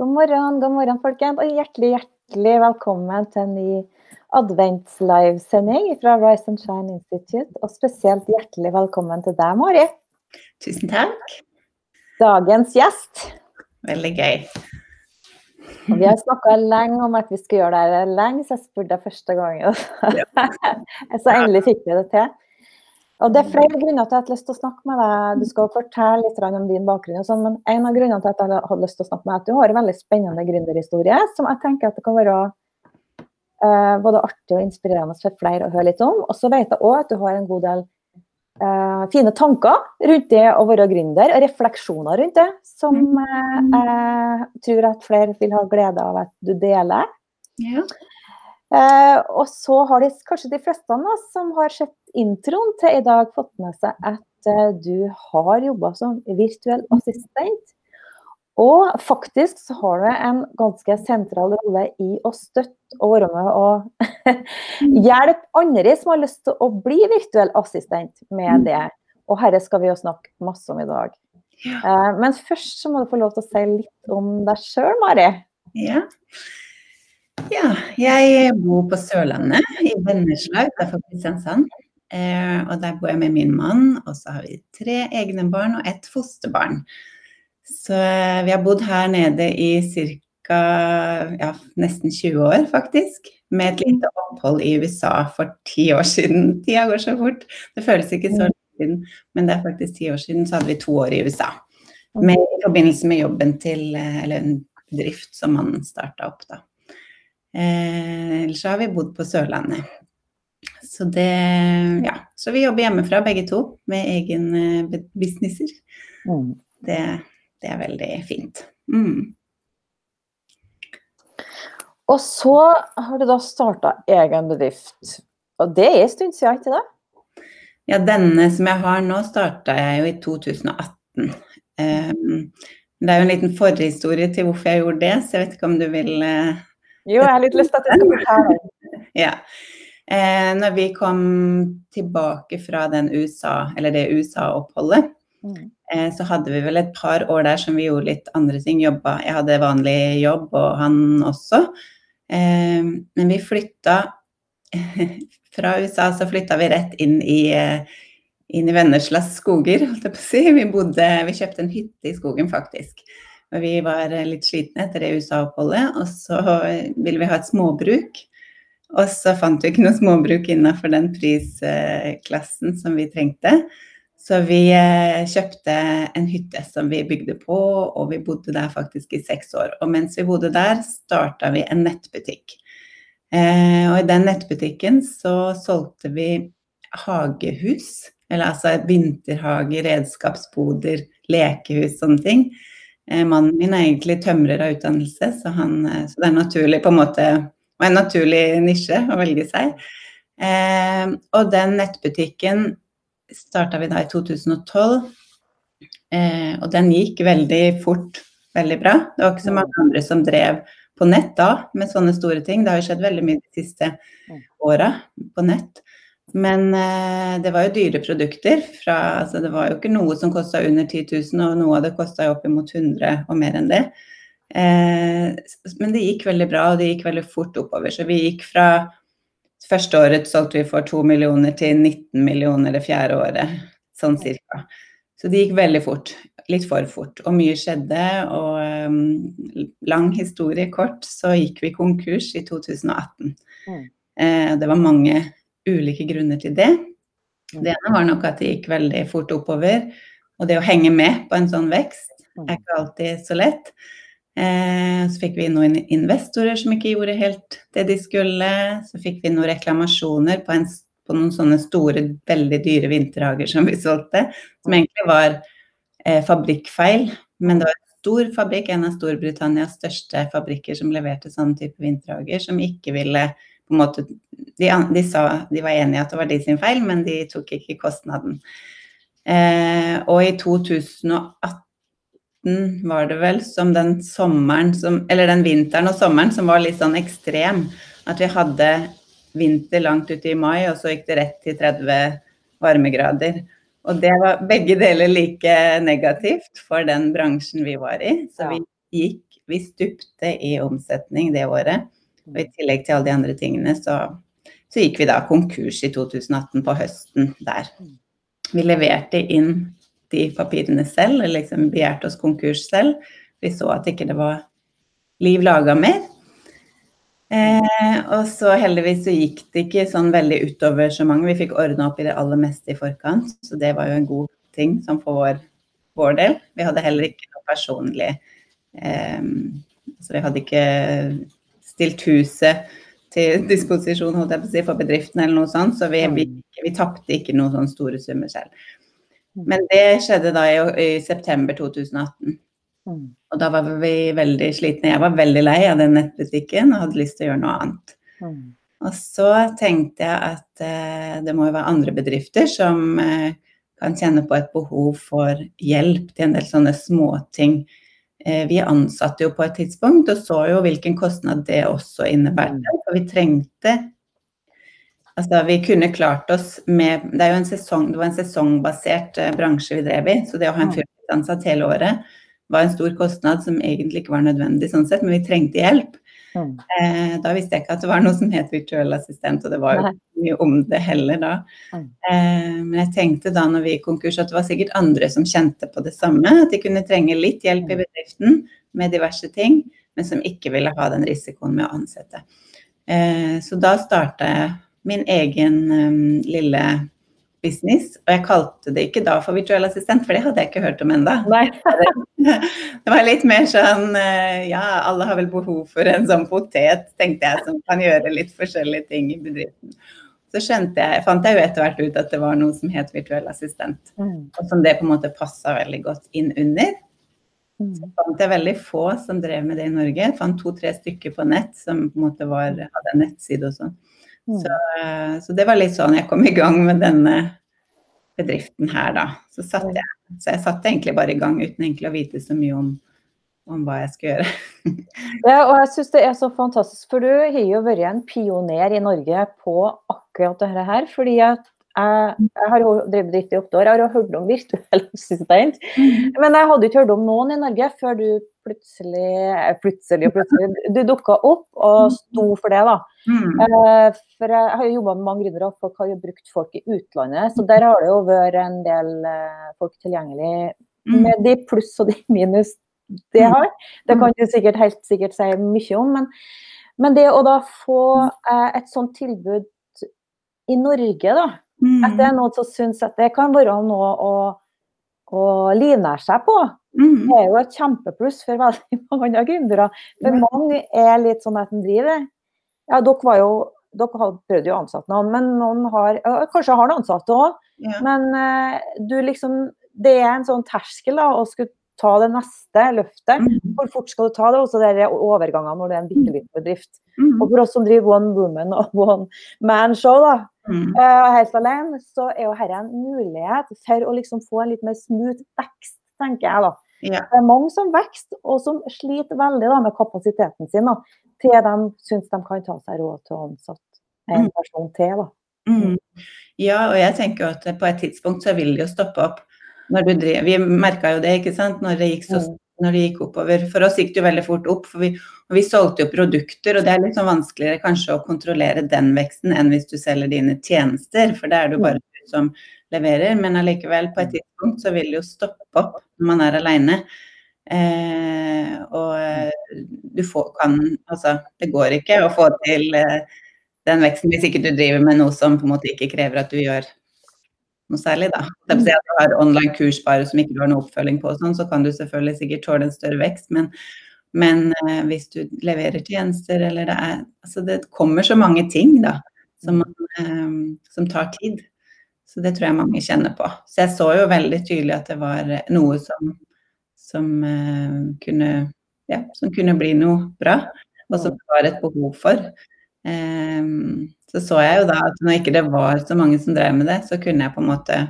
God morgen, god morgen, folkens, og hjertelig, hjertelig velkommen til en ny adventslive-sending fra Rise and Shine Institute. Og spesielt hjertelig velkommen til deg, Mari. Tusen takk. Dagens gjest. Veldig gøy. Og vi har snakka lenge om at vi skulle gjøre det her lenge, så jeg spurte deg første gangen. så endelig fikk vi det til. Og Det er flere grunner til at jeg har lyst til å snakke med deg. Du skal fortelle litt om din bakgrunn, og sånn, men en av grunnene til at jeg har lyst til å snakke med deg, er at du har en veldig spennende gründerhistorie som jeg tenker at det kan være uh, både artig og inspirerende for flere å høre litt om. Og så vet jeg òg at du har en god del uh, fine tanker rundt det å være gründer, og refleksjoner rundt det, som uh, jeg tror at flere vil ha glede av at du deler. Ja. Eh, og så har de kanskje de fleste av oss som har sett introen til i dag, fått med seg at eh, du har jobba som virtuell assistent. Og faktisk så har du en ganske sentral rolle i å støtte og være med og hjelpe andre som har lyst til å bli virtuell assistent med det. Og herre skal vi jo snakke masse om i dag. Eh, men først så må du få lov til å si litt om deg sjøl, Mari. Ja. Ja, jeg bor på Sørlandet, i Vennesla utenfor Kristiansand. Eh, og der bor jeg med min mann, og så har vi tre egne barn og ett fosterbarn. Så eh, vi har bodd her nede i ca. Ja, nesten 20 år, faktisk. Med et lite opphold i USA for ti år siden. Tida går så fort. Det føles ikke så lenge siden, men det er faktisk ti år siden så hadde vi to år i USA. Med, I forbindelse med jobben til eh, Eller en bedrift som man starta opp, da. Eh, ellers har vi bodd på Sørlandet. Så det Ja. Så vi jobber hjemmefra begge to med egen eh, businesser. Mm. Det, det, er veldig fint. Mm. Og så har du da starta egen bedrift. Og det er en stund siden, ikke det? Ja, denne som jeg har nå, starta jeg jo i 2018. Um, ehm, det er jo en liten forhistorie til hvorfor jeg gjorde det, så jeg vet ikke om du vil uh, jo, jeg har litt lyst til at du skal fortelle. ja. Eh, når vi kom tilbake fra USA, det USA-oppholdet, mm. eh, så hadde vi vel et par år der som vi gjorde litt andre ting. Jobba. Jeg hadde vanlig jobb, og han også. Eh, men vi flytta Fra USA så flytta vi rett inn i, eh, inn i Venneslas skoger, holdt jeg på å si. Vi, bodde, vi kjøpte en hytte i skogen, faktisk. Og vi var litt slitne etter det USA-oppholdet, og så ville vi ha et småbruk. Og så fant vi ikke noe småbruk innenfor den prisklassen som vi trengte. Så vi eh, kjøpte en hytte som vi bygde på, og vi bodde der faktisk i seks år. Og mens vi bodde der, starta vi en nettbutikk. Eh, og i den nettbutikken så solgte vi hagehus. Eller altså vinterhage, redskapsboder, lekehus, sånne ting. Eh, mannen min er egentlig tømrer av utdannelse, så, han, eh, så, det er naturlig på en måte og en naturlig nisje å velge seg. Eh, og den nettbutikken starta vi da i 2012, eh, og den gikk veldig fort, veldig bra. Det var ikke så mange andre som drev på nett da med sånne store ting. Det har jo skjedd veldig mye de siste åra på nett. Men eh, det var jo dyre produkter. Fra, altså det var jo ikke noe som kosta under 10 000, og noe av det kosta oppimot 100 og mer enn det. Eh, men det gikk veldig bra, og det gikk veldig fort oppover. Så vi gikk fra Første året solgte vi for 2 millioner til 19 millioner det fjerde året, sånn cirka. Så det gikk veldig fort. Litt for fort. Og mye skjedde. Og um, lang historie kort, så gikk vi konkurs i 2018. Mm. Eh, det var mange ulike grunner til det. Det ene var nok at det gikk veldig fort oppover. Og det å henge med på en sånn vekst er ikke alltid så lett. Eh, så fikk vi noen investorer som ikke gjorde helt det de skulle. Så fikk vi noen reklamasjoner på, en, på noen sånne store, veldig dyre vinterhager som vi solgte. Som egentlig var eh, fabrikkfeil, men det var en stor fabrikk, en av Storbritannias største fabrikker som leverte sånne type vinterhager, som ikke ville på en måte de, de, sa de var enige at det var de sin feil, men de tok ikke kostnaden. Eh, og i 2018 var det vel som den sommeren som Eller den vinteren og sommeren som var litt sånn ekstrem. At vi hadde vinter langt ute i mai, og så gikk det rett til 30 varmegrader. Og det var begge deler like negativt for den bransjen vi var i. Så vi gikk vi stupte i omsetning det året. Og i tillegg til alle de andre tingene, så, så gikk vi da konkurs i 2018 på høsten der. Vi leverte inn de papirene selv, eller liksom begjærte oss konkurs selv. Vi så at ikke det var liv laga mer. Eh, og så heldigvis så gikk det ikke sånn veldig utover så mange. Vi fikk ordna opp i det aller meste i forkant, så det var jo en god ting sånn for vår, vår del. Vi hadde heller ikke noe personlig eh, Så vi hadde ikke stilt huset til disposisjon på å si, for bedriften eller noe sånt, så vi, vi, vi tapte ikke noen sånne store summer selv. Men det skjedde da i, i september 2018. Mm. Og da var vi veldig slitne. Jeg var veldig lei av den nettbutikken og hadde lyst til å gjøre noe annet. Mm. Og så tenkte jeg at eh, det må jo være andre bedrifter som eh, kan kjenne på et behov for hjelp til en del sånne småting. Eh, vi ansatte jo på et tidspunkt og så jo hvilken kostnad det også innebærte. Mm. For vi trengte Altså, vi kunne klart oss med Det er jo en sesong, det var en sesongbasert eh, bransje vi drev i, så det å ha en fulltidsansatt hele året var en stor kostnad som egentlig ikke var nødvendig sånn sett, men vi trengte hjelp. Mm. Eh, da visste jeg ikke at det var noe som het virtuell assistent, og det var jo ikke mye om det heller da. Mm. Eh, men jeg tenkte da når vi gikk konkurs at det var sikkert andre som kjente på det samme, at de kunne trenge litt hjelp i mm. bedriften med diverse ting, men som ikke ville ha den risikoen med å ansette. Eh, så da starta jeg min egen um, lille business. Og jeg kalte det ikke da for virtuell assistent, for det hadde jeg ikke hørt om ennå. Det var litt mer sånn eh, ja, alle har vel behov for en sånn potet, tenkte jeg, som kan gjøre litt forskjellige ting i bedriften. Så skjønte jeg, fant jeg jo etter hvert ut at det var noe som het virtuell assistent. Mm. Og som det på en måte passa veldig godt inn under. Mm. Så fant jeg veldig få som drev med det i Norge. Jeg fant to-tre stykker på nett som på en måte var, hadde en nettside og sånn. Mm. Så, eh, så, det var litt sånn jeg kom i gang med denne bedriften her, da. Så, satt jeg, så jeg satte egentlig bare i gang uten egentlig å vite så mye om, om hva jeg skulle gjøre. ja, og jeg syns det er så fantastisk, for du har jo vært en pioner i Norge på akkurat dette her. fordi at jeg, jeg har drevet bedrift i åtte år, jeg har hørt om virtuell assistent. Mm. Men jeg hadde ikke hørt om noen i Norge før du plutselig plutselig og plutselig du dukka opp og mm. sto for det. da. Mm. Eh, for jeg har jo jobba med mange gründere, og folk har jo brukt folk i utlandet. Så der har det jo vært en del eh, folk tilgjengelig mm. med de pluss og de minus det har. Det kan du sikkert helt sikkert si mye om. Men, men det å da få eh, et sånt tilbud i Norge, da, Mm. At det er noen som syns at det kan være noe å, å livnære seg på. Mm. Det er jo et kjempepluss for veldig mange andre gründere. Men mange er litt sånn at de driver. Ja, dere var jo dere har prøvd å ansette noen, men noen har Kanskje har noen ansatte òg, ja. men uh, du liksom Det er en sånn terskel da, å skulle ta det neste løftet. Mm. Hvor fort skal du ta det? Og så er overgangene når det er en bitte liten bedrift. Mm. Og for oss som driver one woman og one man show, da, mm. uh, helt alene, så er jo dette en mulighet for å liksom få en litt mer smooth vekst, tenker jeg da. Yeah. Det er mange som vokser, og som sliter veldig da, med kapasiteten sin, da, til de syns de kan ta seg råd til å ansette en mm. person til. da. Mm. Ja, og jeg tenker jo at på et tidspunkt så vil det jo stoppe opp. Når du driver, vi merka jo det, ikke sant, når det gikk så mm når det gikk oppover. For oss gikk det jo veldig fort opp, for vi, vi solgte jo produkter, og det er litt sånn vanskeligere kanskje å kontrollere den veksten enn hvis du selger dine tjenester, for det er det jo bare du som leverer. Men allikevel, på et tidspunkt så vil det jo stoppe opp når man er aleine. Eh, og du får, kan Altså, det går ikke å få til eh, den veksten hvis ikke du driver med noe som på en måte ikke krever at du gjør noe særlig, da. Hvis du har online kurs bare som ikke du har noe oppfølging på, sånn, så kan du selvfølgelig sikkert tåle en større vekst. Men, men eh, hvis du leverer tjenester eller det er Altså det kommer så mange ting, da, som, eh, som, tar tid. Så det tror jeg mange kjenner på. Så jeg så jo veldig tydelig at det var noe som, som eh, kunne ja, som kunne bli noe bra, og som det var et behov for. Um, så så jeg jo da at når ikke det var så mange som drev med det, så kunne jeg på en måte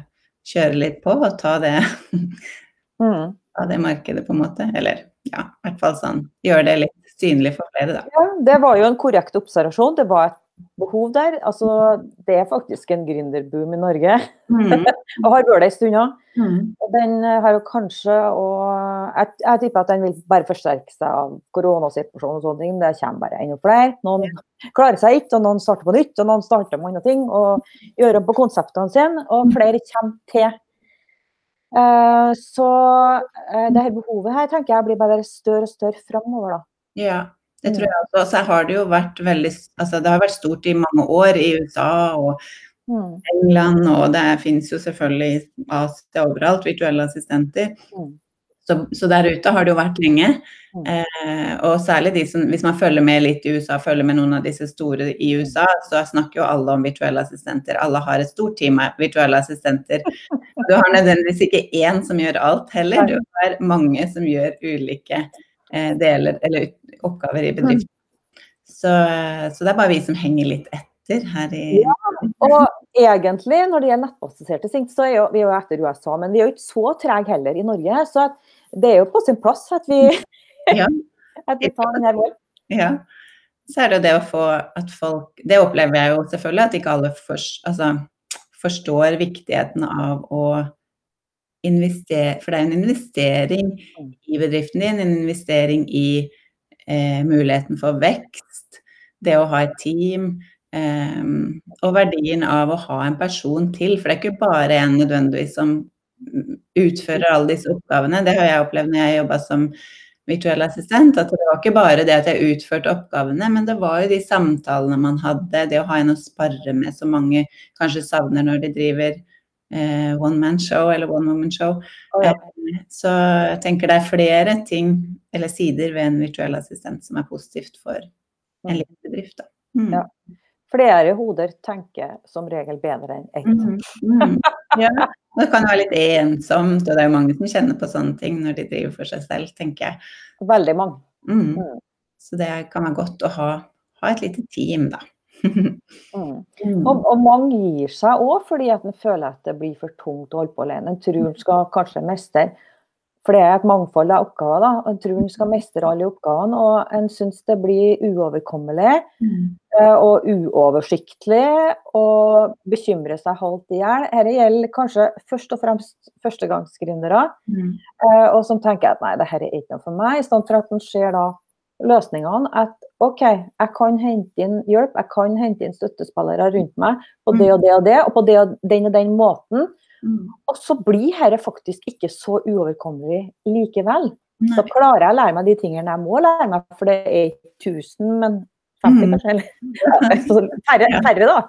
kjøre litt på og ta det, mm. ta det markedet, på en måte. Eller ja, i hvert fall sånn gjøre det litt synlig for flere, da. Ja, det var jo en korrekt observasjon. Det var et behov der. Altså, det er faktisk en gründerboom i Norge. Mm. og har vært det en stund òg. Mm. Den har jo kanskje og jeg, jeg tipper at den vil bare forsterke seg av koronasituasjonen og sånne ting. Det kommer bare enda flere. Noen klarer seg ikke, og noen starter på nytt, og noen starter med andre ting. Og gjør om på konseptene sine, og flere kommer til. Uh, så uh, det her behovet her tenker jeg blir bare større og større framover, da. Ja, det tror jeg også. Så har det jo vært veldig Altså det har vært stort i mange år i USA og Mm. England, og det finnes jo selvfølgelig i Asia overalt virtuelle assistenter. Mm. Så, så der ute har det jo vært lenge. Mm. Eh, og særlig de som, hvis man følger med litt i USA, følger med noen av disse store i USA, så snakker jo alle om virtuelle assistenter. Alle har et stort team av virtuelle assistenter. Du har nødvendigvis ikke én som gjør alt heller, du har mange som gjør ulike eh, deler eller oppgaver i bedriften. Så, så det er bare vi som henger litt etter her i Ja, og egentlig, når det gjelder nettbaserte ting, så er jo, vi er jo etter USA, men vi er jo ikke så trege heller i Norge. Så det er jo på sin plass at vi, Ja. at vi tar den her vår. Ja. Så er det jo det å få at folk Det opplever jeg jo selvfølgelig at ikke alle for, altså, forstår viktigheten av å investere For det er en investering i bedriften din, en investering i eh, muligheten for vekst, det å ha et team. eh, og verdien av å ha en person til, for det er ikke bare en nødvendigvis som utfører alle disse oppgavene. Det har jeg opplevd når jeg jobba som virtuell assistent, at det var ikke bare det at jeg utførte oppgavene, men det var jo de samtalene man hadde, det å ha en å spare med, som mange kanskje savner når de driver one man show eller one woman show. Oh, ja, Eh, Så jeg tenker det er flere ting eller sider ved en virtuell assistent som er positivt for en liten bedrift. Mm. Ja. flere hoder tenker som regel bedre enn ett. Mm, mm. Ja, det kan være litt ensomt, og det er jo mange som kjenner på sånne ting når de driver for seg selv, tenker jeg. Veldig mange. Mm. Mm. Så det kan være godt å ha, ha et lite team, da. Mm. Mm. Og, og mange gir seg òg fordi at en føler at det blir for tungt å holde på alene. En tror en skal kanskje mestre, for det er et mangfold av oppgaver. da, En tror en skal mestre alle oppgavene, og en syns det blir uoverkommelig Mm. eh, og uoversiktlig og bekymrer seg halvt i hjel. Dette gjelder kanskje først og fremst førstegangsgründere, Mm. eh, og som tenker at nei, dette er ikke noe for meg, i stedet for at en ser da løsningene. At OK, jeg kan hente inn hjelp, jeg kan hente inn støttespillere rundt meg på det og det og det, og på det og den og den måten. Mm. Og så blir dette faktisk ikke så uoverkommelig likevel. Så klarer jeg å lære meg de tingene jeg må lære meg, for det er ikke 1000, men 50 Mm. kanskje. Eller færre, da.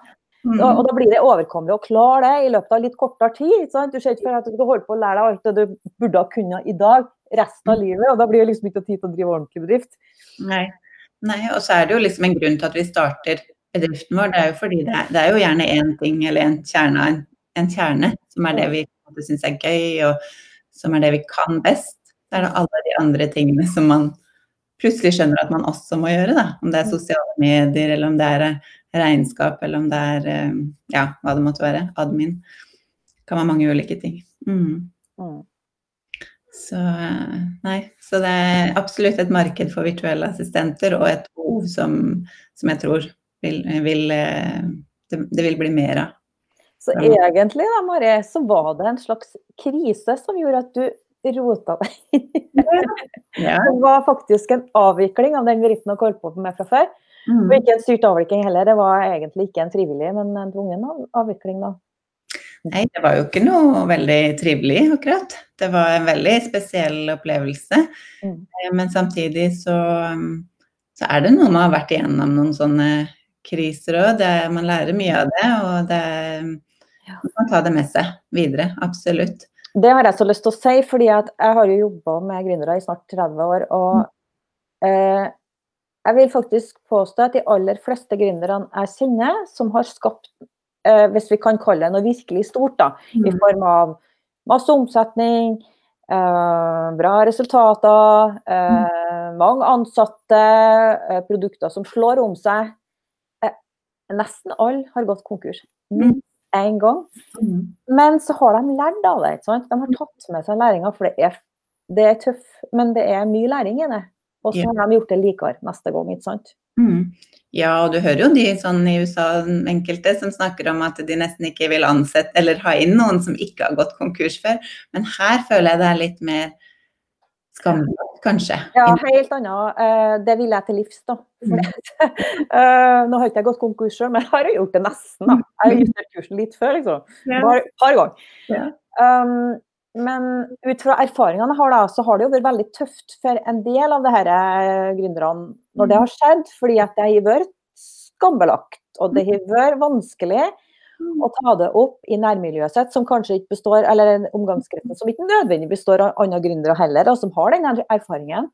Mm. Og, og da blir det overkommelig å klare det i løpet av litt kortere tid. Sant? Du ser ikke for at du skal holde på å lære deg alt det du burde ha kunnet i dag resten av livet, og da blir det liksom ikke tid til å drive ordentlig bedrift. Nei. Nei, og så er det jo liksom en grunn til at vi starter bedriften vår. Det er jo fordi det er, det er jo gjerne én ting eller en kjerne, en, en kjerne som er det vi syns er gøy, og som er det vi kan best. Så er det alle de andre tingene som man plutselig skjønner at man også må gjøre. Da. Om det er sosiale medier, eller om det er eh, regnskap, eller om det er eh, ja, hva det måtte være. Admin. Det kan være mange ulike ting. Mm. Mm. Så eh, nei, så det er absolutt et marked for virtuelle assistenter og et behov som, som jeg tror vil, vil eh, det, det vil bli mer av. Så egentlig da, Marie, så var det en slags krise som gjorde at du rota deg. Ja. Det var faktisk en avvikling av den bedriften dere holdt på med fra før. Og Mm. ikke en styrt avvikling heller, det var egentlig ikke en frivillig, men en tvungen avvikling. da. Nei, det var jo ikke noe veldig trivelig, akkurat. Det var en veldig spesiell opplevelse. Mm. Eh, Men samtidig så, mm, så er det noe man har vært igjennom noen sånne kriser òg. Man lærer mye av det, og det, Ja. man kan ta det med seg videre. Absolutt. Det har jeg så lyst til å si, fordi jeg har jo jobba med gründere i snart 30 år. Og eh, jeg vil faktisk påstå at de aller fleste gründerne jeg kjenner, som har skapt, eh, hvis vi kan kalle det noe virkelig stort, da, i Mm. form av masse omsetning, eh, bra resultater, eh, mange ansatte, eh, produkter som slår om seg. Eh, nesten alle har gått konkurs. Mm. Én gang. Mm. Men så har de lært av det. De har tatt med seg læringa, for det er, det er tøff, men det er mye læring i det. Og så har de gjort det likere neste gang. ikke sant? Mm. Ja, og du hører jo de sånn i USA, enkelte, som snakker om at de nesten ikke vil ansette eller ha inn noen som ikke har gått konkurs før. Men her føler jeg det er litt mer skamløst, kanskje. Ja, helt annet. Eh, det vil jeg til livs, da. Mm. Eh, nå har ikke jeg gått konkurs sjøl, men har jeg gjort det nesten. da. Jeg har justert kursen litt før, liksom. Bare Et par ganger. Ja. Um, men ut fra erfaringene har, da, så har det jo vært veldig tøft for en del av her eh, gründerne når det har skjedd, fordi at det har vært skambelagt. Og det har vært vanskelig å ta det opp i nærmiljøet sitt, som kanskje ikke består, eller omgangskretsen som ikke nødvendigvis består av andre gründere heller, og som har den erfaringen.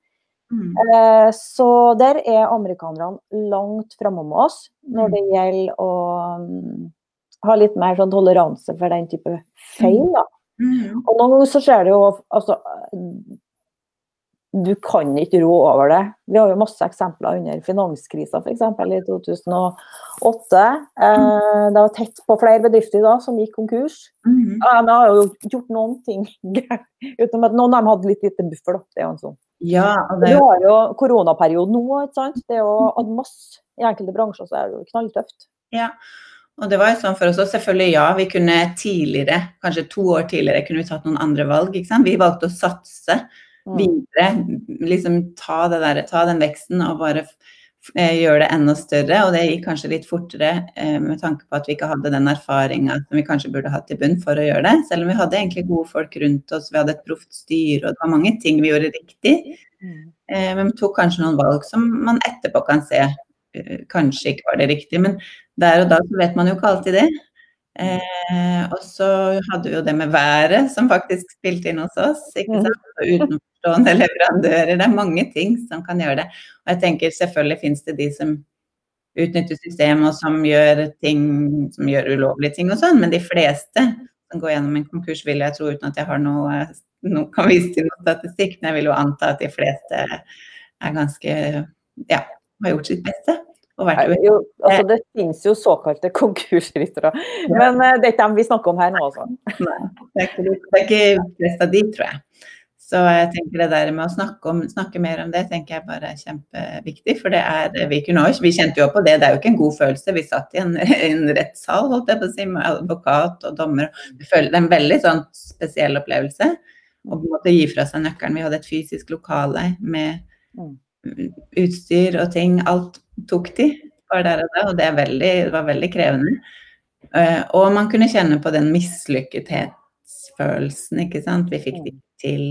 Mm. Eh, så der er amerikanerne langt framme med oss når det gjelder å ha litt mer sånn toleranse for den type feil. da. Mm. Og noen ganger så skjer det jo altså Du kan ikke rå over det. Vi har jo masse eksempler under finanskrisa f.eks. i 2008. Eh, det var tett på flere bedrifter da som gikk konkurs. Mm. Ja, de har jo gjort noen ting utenom at noen av dem hadde litt lite buffer. Det er jo en sånn. Ja, det... Vi har jo koronaperioden nå. ikke sant? Det er jo masse, I enkelte bransjer så er det jo knalltøft. Ja, og det var jo sånn for oss òg, selvfølgelig ja, vi kunne tidligere, kanskje to år tidligere, kunne vi tatt noen andre valg. ikke sant? Vi valgte å satse mm. videre, liksom ta, det der, ta den veksten og bare eh, gjøre det enda større. Og det gikk kanskje litt fortere eh, med tanke på at vi ikke hadde den erfaringa som vi kanskje burde hatt i bunn for å gjøre det. Selv om vi hadde egentlig gode folk rundt oss, vi hadde et proft styre, og det var mange ting vi gjorde riktig. Mm. Eh, men vi tok kanskje noen valg som man etterpå kan se kanskje ikke var det riktige. Men der og da så vet man jo ikke alltid det. Eh, og så hadde vi jo det med været som faktisk spilte inn hos oss. ikke mm. sant? Og utenforstående leverandører. Det er mange ting som kan gjøre det. Og jeg tenker selvfølgelig finnes det de som utnytter systemet og som gjør ting som gjør ulovlige ting og sånn, men de fleste som går gjennom en konkurs, vil jeg tro, uten at jeg har noe, noe kan vise til noe statistikk, men jeg vil jo anta at de fleste er ganske ja, har gjort sitt beste. Jo, altså det finnes jo såkalte konkursryttere, ja. men uh, det er ikke dem vi snakker om her nå, altså. Nei, det er ikke, det er ikke flest av de, tror jeg. Så jeg tenker det der med å snakke, om, snakke, mer om det, tenker jeg bare er kjempeviktig. For det er vi kunne vi kjente jo på det, det er jo ikke en god følelse. Vi satt i en, en rettssal, holdt jeg på å si, med advokat og dommer. Det er en veldig sånn spesiell opplevelse. Å gi fra seg nøkkelen. Vi hadde et fysisk lokale med mm. Utstyr og ting. Alt tok de var der og da, og det, veldig, det var veldig krevende. Uh, og man kunne kjenne på den mislykkethetsfølelsen, ikke sant. Vi fikk det mm. til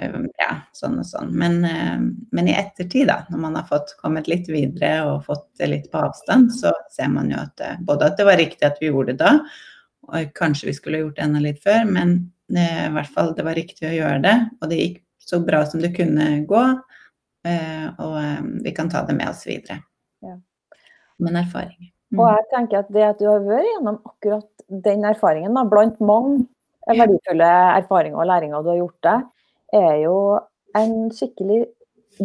uh, ja, sånn og sånn. Men, uh, men, i ettertid, da, når man har fått kommet litt videre og fått det litt på avstand, så ser man jo at både at det var riktig at vi gjorde det da, og kanskje vi skulle gjort det enda litt før, men i hvert fall det var riktig å gjøre det. Og det gikk så bra som det kunne gå. Eh, og eh, vi kan ta det med oss videre. Ja. en erfaring. Mm. Og jeg tenker at det at du har vært gjennom akkurat den erfaringen, da, blant mange verdifulle erfaringer og læringer du har gjort deg, er jo en skikkelig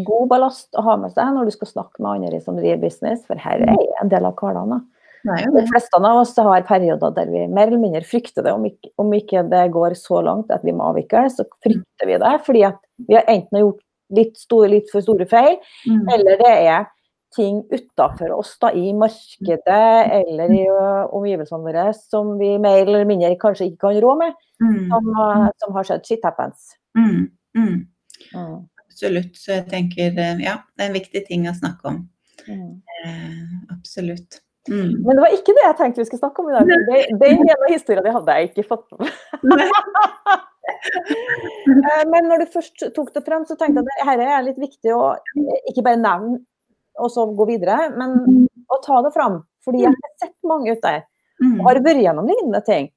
god ballast å ha med seg når du skal snakke med andre som driver business, for her er en del av karene. De fleste av oss har perioder der vi mer eller mindre frykter det. Om ikke, om ikke det går så langt at vi må avvikle, så frykter vi det. Fordi at vi har enten gjort litt, store, litt for store feil, mm. eller det er ting utafor oss da, i markedet eller i uh, omgivelsene våre som vi mer eller mindre kanskje ikke kan rå med, mm. som, uh, som, har skjedd. Shit happens. Mm. mm. mm. Absolutt. Så jeg tenker uh, ja, det er en viktig ting å snakke om. Mm. Eh, absolutt. Mm. Men det var ikke det jeg tenkte vi skulle snakke om i dag. Den ene historien hadde jeg ikke fått med Eh, men når du først tok det frem, så tenkte jeg at dette er litt viktig å ikke bare nevne og så gå videre, men å ta det fram. Fordi jeg har sett mange ute der og har vært gjennom lignende ting.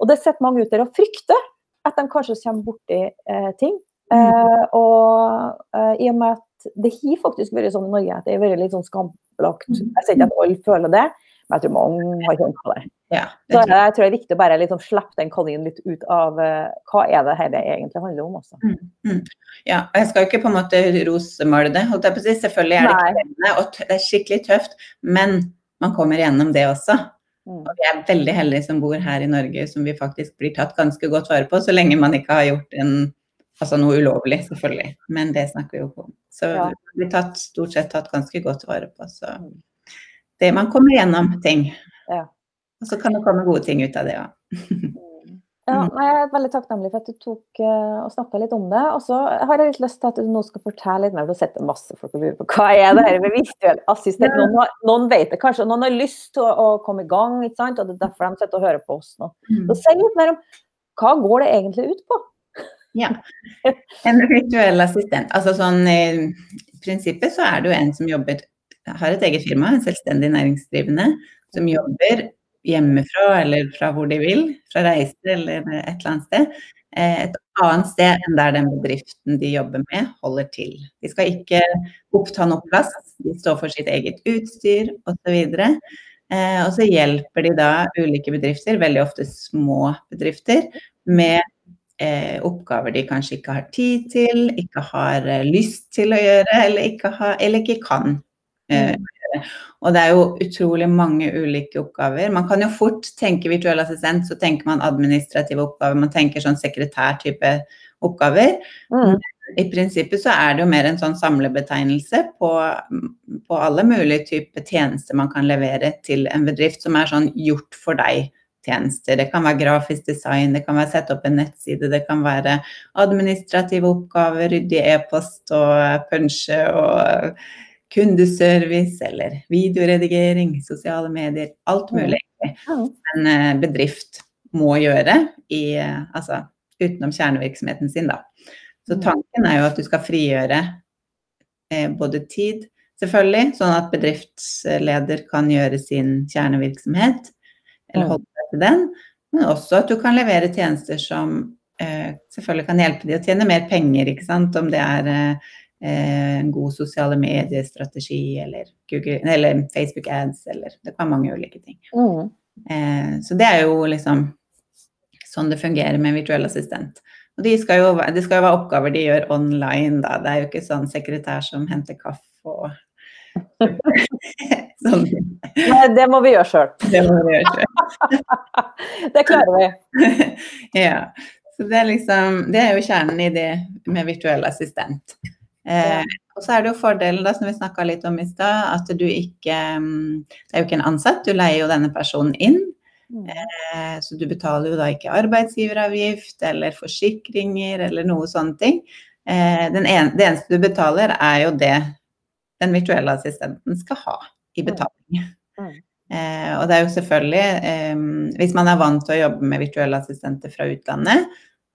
Og det sitter mange ute der og frykter at de kanskje kommer borti eh, ting. Eh, og eh, i og med at det har faktisk vært sånn i Norge at det har vært litt sånn skambelagt. Jeg sier ikke at alle føler det, men jeg tror mange har kjent på det. Ja, det så jeg, tror det er viktig å bare liksom slippe den kaninen litt ut av uh, hva er det her det egentlig handler om. også. Mm, mm. Ja, Jeg skal ikke på en måte rosemale det. Selvfølgelig er det krevende og det er skikkelig tøft, men man kommer gjennom det også. Mm. Og vi er veldig heldige som bor her i Norge, som vi faktisk blir tatt ganske godt vare på, så lenge man ikke har gjort en Altså noe ulovlig, selvfølgelig, men det snakker vi jo om. Så Ja. vi blir tatt, stort sett tatt ganske godt vare på. Så det man kommer gjennom ting. Ja. Og så kan det komme gode ting ut av det òg. Ja, Mm. jeg er veldig takknemlig for at du tok uh, og snakka litt om det. Og så har jeg litt lyst til at du nå skal fortelle litt mer, Du har sett masse folk og lurer på hva er det her med virtuell assistent. Noen, har, noen vet det kanskje, og noen har lyst til å, å komme i gang, ikke sant? og det er derfor de sitter og hører på oss nå. Mm. Så si litt mer om hva går det egentlig ut på? Ja. En virtuell assistent. Altså sånn i prinsippet så er det jo en som jobber har et eget firma, en selvstendig næringsdrivende, som jobber hjemmefra eller fra hvor de vil, fra reise eller et eller annet sted. eh, Et annet sted enn der den bedriften de jobber med, holder til. De skal ikke oppta noe plass, de står for sitt eget utstyr osv. Eh, og så hjelper de da ulike bedrifter, veldig ofte små bedrifter, med eh, oppgaver de kanskje ikke har tid til, ikke har lyst til å gjøre, eller ikke, har, eller ikke kan eh. Og det er jo utrolig mange ulike oppgaver. Man kan jo fort tenke virtuell assistent, så tenker man administrative oppgaver, man tenker sånn sekretærtype oppgaver. Mm. I prinsippet så er det jo mer en sånn samlebetegnelse på, på alle mulige typer tjenester man kan levere til en bedrift som er sånn gjort for deg tjenester. Det kan være grafisk design, det kan være sette opp en nettside, det kan være administrative oppgaver, rydde e-post og punche og kundeservice eller videoredigering, sosiale medier, alt mulig en eh, bedrift må gjøre i, eh, altså, utenom kjernevirksomheten sin. Da. Så Mm. tanken er jo at du skal frigjøre eh, både tid, selvfølgelig, sånn at bedriftsleder kan gjøre sin kjernevirksomhet, eller holde seg til den, men også at du kan levere tjenester som eh, selvfølgelig kan hjelpe de å tjene mer penger, ikke sant, om det er eh, en god sosiale mediestrategi eller, eller Facebook ads, eller det kan være mange ulike ting. Mm. Eh, så det er jo liksom sånn det fungerer med en virtuell assistent. Og de skal jo, det skal jo være oppgaver de gjør online, da. Det er jo ikke sånn sekretær som henter kaffe og sånn. Nei, det må vi gjøre sjøl. Det må vi gjøre selv. Det klarer vi. ja. Så det er liksom Det er jo kjernen i det med virtuell assistent. Eh, og så er det jo fordelen, da, som vi snakka litt om i stad, at du ikke mm, Det er jo ikke en ansatt, du leier jo denne personen inn. Mm. Eh, Så du betaler jo da ikke arbeidsgiveravgift eller forsikringer eller noe sånne ting. Eh, Den en, det eneste du betaler, er jo det den virtuelle assistenten skal ha i betaling. Mm. Eh, og det er jo selvfølgelig eh, Hvis man er vant til å jobbe med virtuelle assistenter fra utlandet,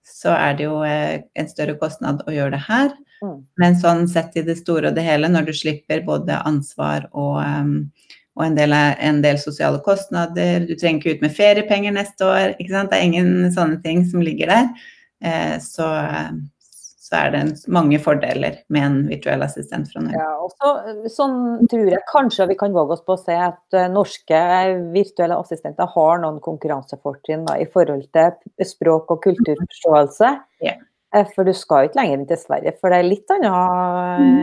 så er det jo eh, en større kostnad å gjøre det her. Mm. Men sånn sett i det store og det hele, når du slipper både ansvar og, eh, og en, del, en del sosiale kostnader, du trenger ikke ut med feriepenger neste år, ikke sant? det er ingen sånne ting som ligger der, eh, så, så er det mange fordeler med en virtuell assistent fra Norge. Ja, og så, sånn tror jeg kanskje vi kan våge oss på å si at eh, norske virtuelle assistenter har noen konkurransefortrinn i forhold til språk- og kulturforståelse. Ja. Eh, For du skal jo ikke lenger inn til Sverige, for det er litt annet mm.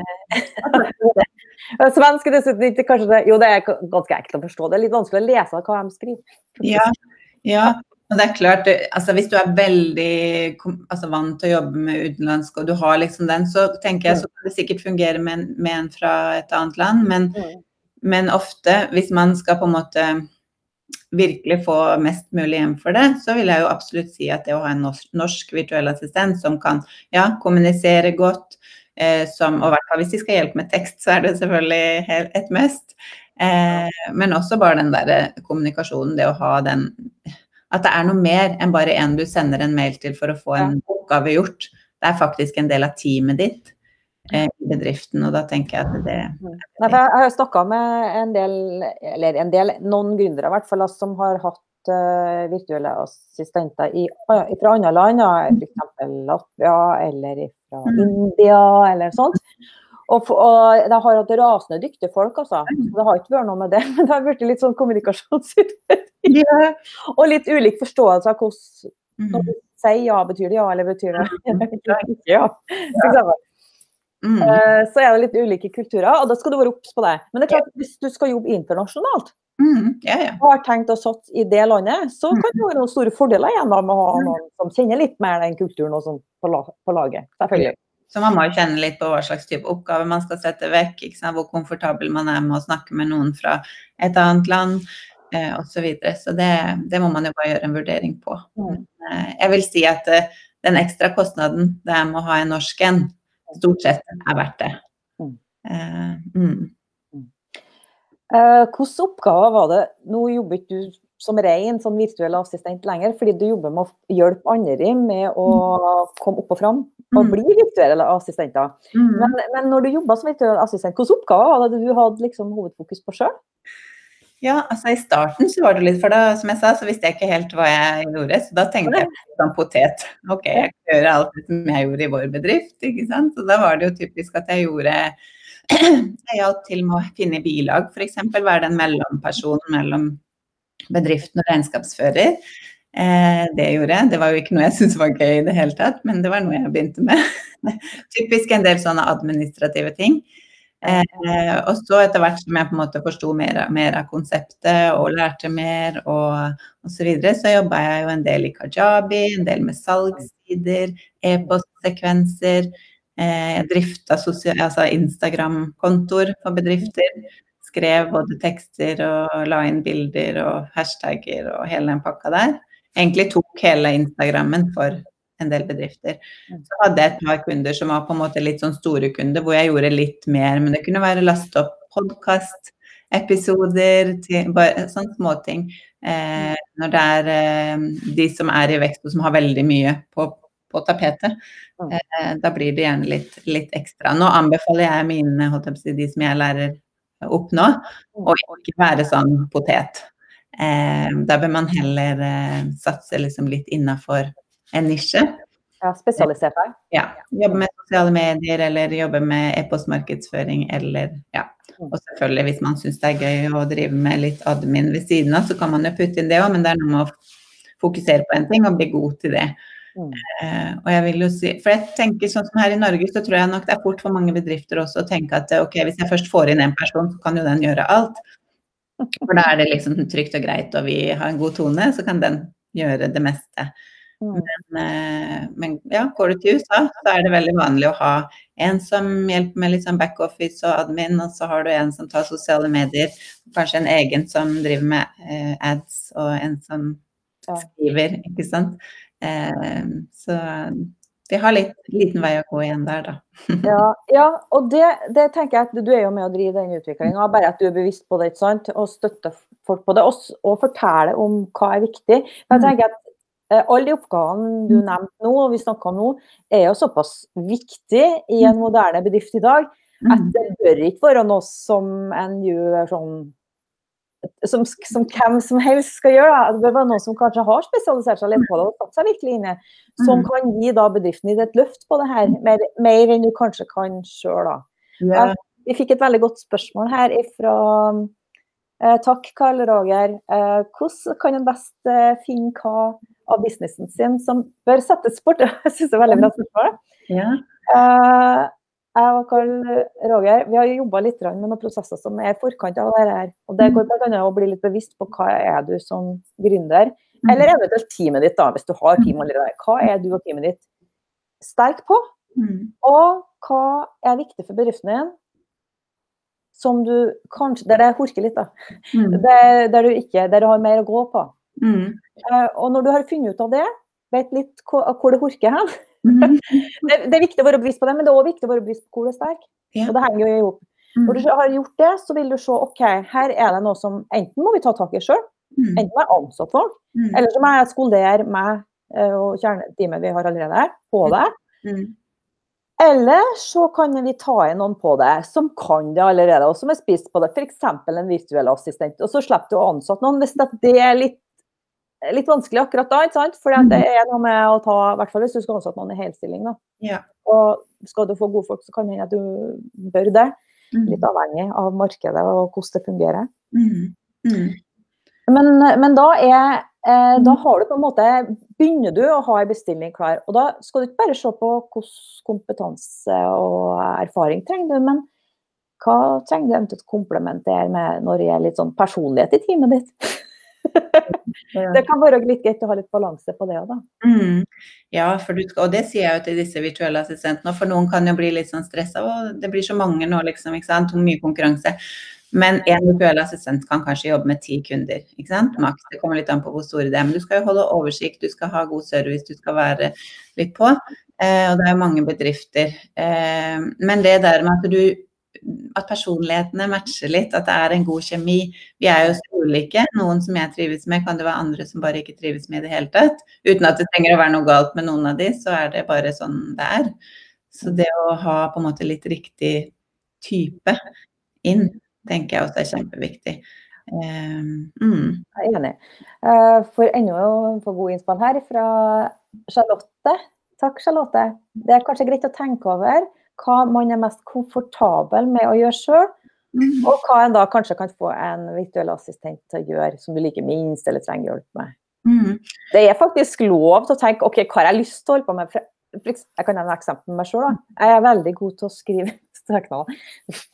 Svensk er dessuten ikke kanskje det Jo, det er ganske enkelt å forstå. Det er litt vanskelig å lese hva de skriver. Ja, ja. Og det er klart, altså hvis du er veldig altså vant til å jobbe med utenlandsk, og du har liksom den, så tenker jeg så kan det sikkert fungere med en, med en fra et annet land. Men, Mm. men ofte, hvis man skal på en måte virkelig få mest mulig igjen for det, så vil jeg jo absolutt si at det å ha en norsk, norsk virtuell assistent som kan ja, kommunisere godt, eh, som, og i hvert fall hvis de skal hjelpe med tekst, så er det selvfølgelig et must. Eh, men også bare den der kommunikasjonen, det å ha den At det er noe mer enn bare en du sender en mail til for å få en oppgave gjort. Det er faktisk en del av teamet ditt i bedriften, og da tenker jeg at det Nei, for jeg jeg har snakka med en del, eller en del, noen gründere i hvert fall, som har hatt uh, virtuelle assistenter i, fra andre land, f.eks. Latvia eller fra Mm. India eller sånt. Og, og de har hatt rasende dyktige folk, altså. Det har ikke vært noe med det, men det har blitt litt sånn kommunikasjonsutfordring. Ja. Og litt ulik forståelse av hvordan Mm. når du sier ja, betyr det ja, eller betyr det ikke ja. ja. eksempel. Mm. Eh, Så er det litt ulike kulturer, og da skal du være obs på det. Men det er klart, hvis du skal jobbe internasjonalt, Mm, ja, ja. har tenkt å satse i det landet, så Mm. kan det være noen store fordeler igjen med å ha noen som kjenner litt mer den kulturen og sånn på, la, på laget. Selvfølgelig. Så man må jo kjenne litt på hva slags type oppgave man skal sette vekk, hvor komfortabel man er med å snakke med noen fra et annet land eh, osv. Så, videre. så det, det må man jo bare gjøre en vurdering på. Mm. Eh, jeg vil si at eh, den ekstra kostnaden det er med å ha en norsk en, stort sett er verdt det. Mm. Eh, mm. Eh, Hvilke oppgaver var det Nå jobber ikke du som ren sånn virtuell assistent lenger, fordi du jobber med å hjelpe andre med å komme opp og fram og Mm. bli virtuelle assistenter. Mm. Men, men når du jobba som virtuell assistent, hvilke oppgaver var det du hadde liksom hovedfokus på sjøl? Ja, altså i starten så var det litt, for da, som jeg sa, så visste jeg ikke helt hva jeg gjorde, så da tenkte jeg sånn potet. Ok, jeg kan gjøre alt det som jeg gjorde i vår bedrift, ikke sant. Så da var det jo typisk at jeg gjorde Jeg hjalp til med å finne bilag, f.eks. Være den mellompersonen mellom bedriften og regnskapsfører. Eh, det gjorde jeg. Det var jo ikke noe jeg syntes var gøy i det hele tatt, men det var noe jeg begynte med. Typisk en del sånne administrative ting. Eh, og så etter hvert som jeg på en måte forsto mer, mer av konseptet og lærte mer og osv., så, videre, så jobba jeg jo en del i Kajabi, en del med salgssider, e-postsekvenser. Eh, jeg drifta altså Instagram-kontoer for bedrifter. Skrev både tekster og la inn bilder og hashtagger og hele den pakka der. Egentlig tok hele Instagrammen for en del bedrifter. Så hadde jeg et par kunder som var på en måte litt sånn store kunder, hvor jeg gjorde litt mer. Men det kunne være laste opp podkast-episoder, sånne småting. Eh, når det er eh, de som er i vekst og som har veldig mye på, på tapetet, eh, da blir det gjerne litt, litt, ekstra. Nå anbefaler jeg mine, jeg de som jeg lærer opp nå, å ikke være sånn potet. Eh, da bør man heller eh, satse liksom litt innafor en nisje. Ja, spesialisert deg? Ja. Jobbe med sosiale medier eller jobbe med e-postmarkedsføring eller ja. Og selvfølgelig hvis man syns det er gøy å drive med litt admin ved siden av, så kan man jo putte inn det òg, men det er noe med å fokusere på en ting og bli god til det. Mm. Uh, og jeg vil jo si, for jeg tenker sånn som her i Norge, så tror jeg nok det er fort for mange bedrifter også å tenke at ok, hvis jeg først får inn en person, så kan jo den gjøre alt. For da er det liksom trygt og greit, og vi har en god tone, så kan den gjøre det meste. Men, uh, men ja, går du til USA, så er det veldig vanlig å ha en som hjelper med litt sånn backoffice og admin, og så har du en som tar sosiale medier, kanskje en egen som driver med uh, ads, og en som skriver, ikke sant. Eh, så vi har litt liten vei å gå igjen der, da. ja, ja, og det, det, tenker jeg at du er jo med å drive den utviklinga, bare at du er bevisst på det, ikke sant? og støtter folk på det, og, og forteller om hva er viktig. men jeg tenker at eh, alle de oppgavene du nevnte nå, og vi snakka om nå, er jo såpass viktig i en moderne bedrift i dag at det bør ikke være noe som en gjør sånn som, som, hvem som helst skal gjøre. Det bør være noen som kanskje har spesialisert seg litt på det og tatt seg virkelig inn i som kan gi da bedriften din et løft på det her, mer, mer enn du kanskje kan sjøl. Ja. Vi fikk et veldig godt spørsmål her fra eh, Takk, Karl Roger. Eh, hvordan kan en best eh, finne hva av businessen sin som bør settes bort? Jeg syns det er veldig bra spørsmål. Ja. Jeg og Karl Roger vi har jobba litt med noen prosesser som er i forkant av dette. her. Og Det går bl.a. å bli litt bevisst på hva er du som gründer, eller eventuelt teamet ditt, da, hvis du har team allerede. Hva er du og teamet ditt sterk på? Og hva er viktig for bedriften din? Som du kanskje Der det horker litt, da. Der, der, du ikke, der du har mer å gå på. Og når du har funnet ut av det, vet litt hvor, det horker hen det, det, er viktig å være bevisst på det, men det er også viktig å være bevisst på hvor det er sterk. Ja. Og det henger jo i hop. Når du har gjort det, så vil du se ok, her er det noe som enten må vi ta tak i sjøl, enten må jeg ansette folk, eller så må jeg skolere meg og kjerneteamet vi har allerede her, på det. Eller så kan vi ta inn noen på det som kan det allerede, og som er spist på det. F.eks. en virtuell assistent. Og så slipper du å ansette noen hvis det er litt litt vanskelig akkurat da, ikke sant? For det er noe med å ta, i hvert fall hvis du skal ansette noen i helstilling. da. Ja. Og skal du få gode folk, så kan det hende at du bør det. Litt avhengig av markedet og hvordan det fungerer. Mm. Mm. Men, men, da er eh, da har du på en måte Begynner du å ha en bestilling klar, og da skal du ikke bare se på hvordan kompetanse og erfaring trenger du, men Hva trenger du eventuelt komplementere med når det gjelder litt sånn personlighet i teamet ditt? Det kan være litt greit å ha litt balanse på det òg, da. Mm. Ja, skal, og det sier jeg jo til disse virtuelle assistentene. For noen kan jo bli litt sånn stressa. Det blir så mange nå, liksom. ikke sant? Mye konkurranse. Men en virtuell assistent kan kanskje jobbe med ti kunder. ikke sant? Max, Det kommer litt an på hvor store det er. Men du skal jo holde oversikt, du skal ha god service, du skal være litt på. Eh, og det er jo mange bedrifter. Eh, men det der med at du at personlighetene matcher litt, at det er en god kjemi. Vi er jo så ulike. Noen som jeg trives med, kan det være andre som bare ikke trives med i det hele tatt. Uten at det trenger å være noe galt med noen av de, så er det bare sånn det er. Så det å ha på en måte litt riktig type inn, tenker jeg også er kjempeviktig. Um, mm. Jeg er enig. Uh, for enda få god innspill her fra Charlotte. Takk, Charlotte. Det er kanskje greit å tenke over hva man er mest komfortabel med å gjøre sjøl, mm. og hva en da kanskje kan få en virtuell assistent til å gjøre som du liker minst eller trenger hjelp med. Mm. Det er faktisk lov til å tenke OK, hva har jeg lyst til å holde på med? Jeg kan nevne et eksempel med meg sjøl. Jeg er veldig god til å skrive søknader.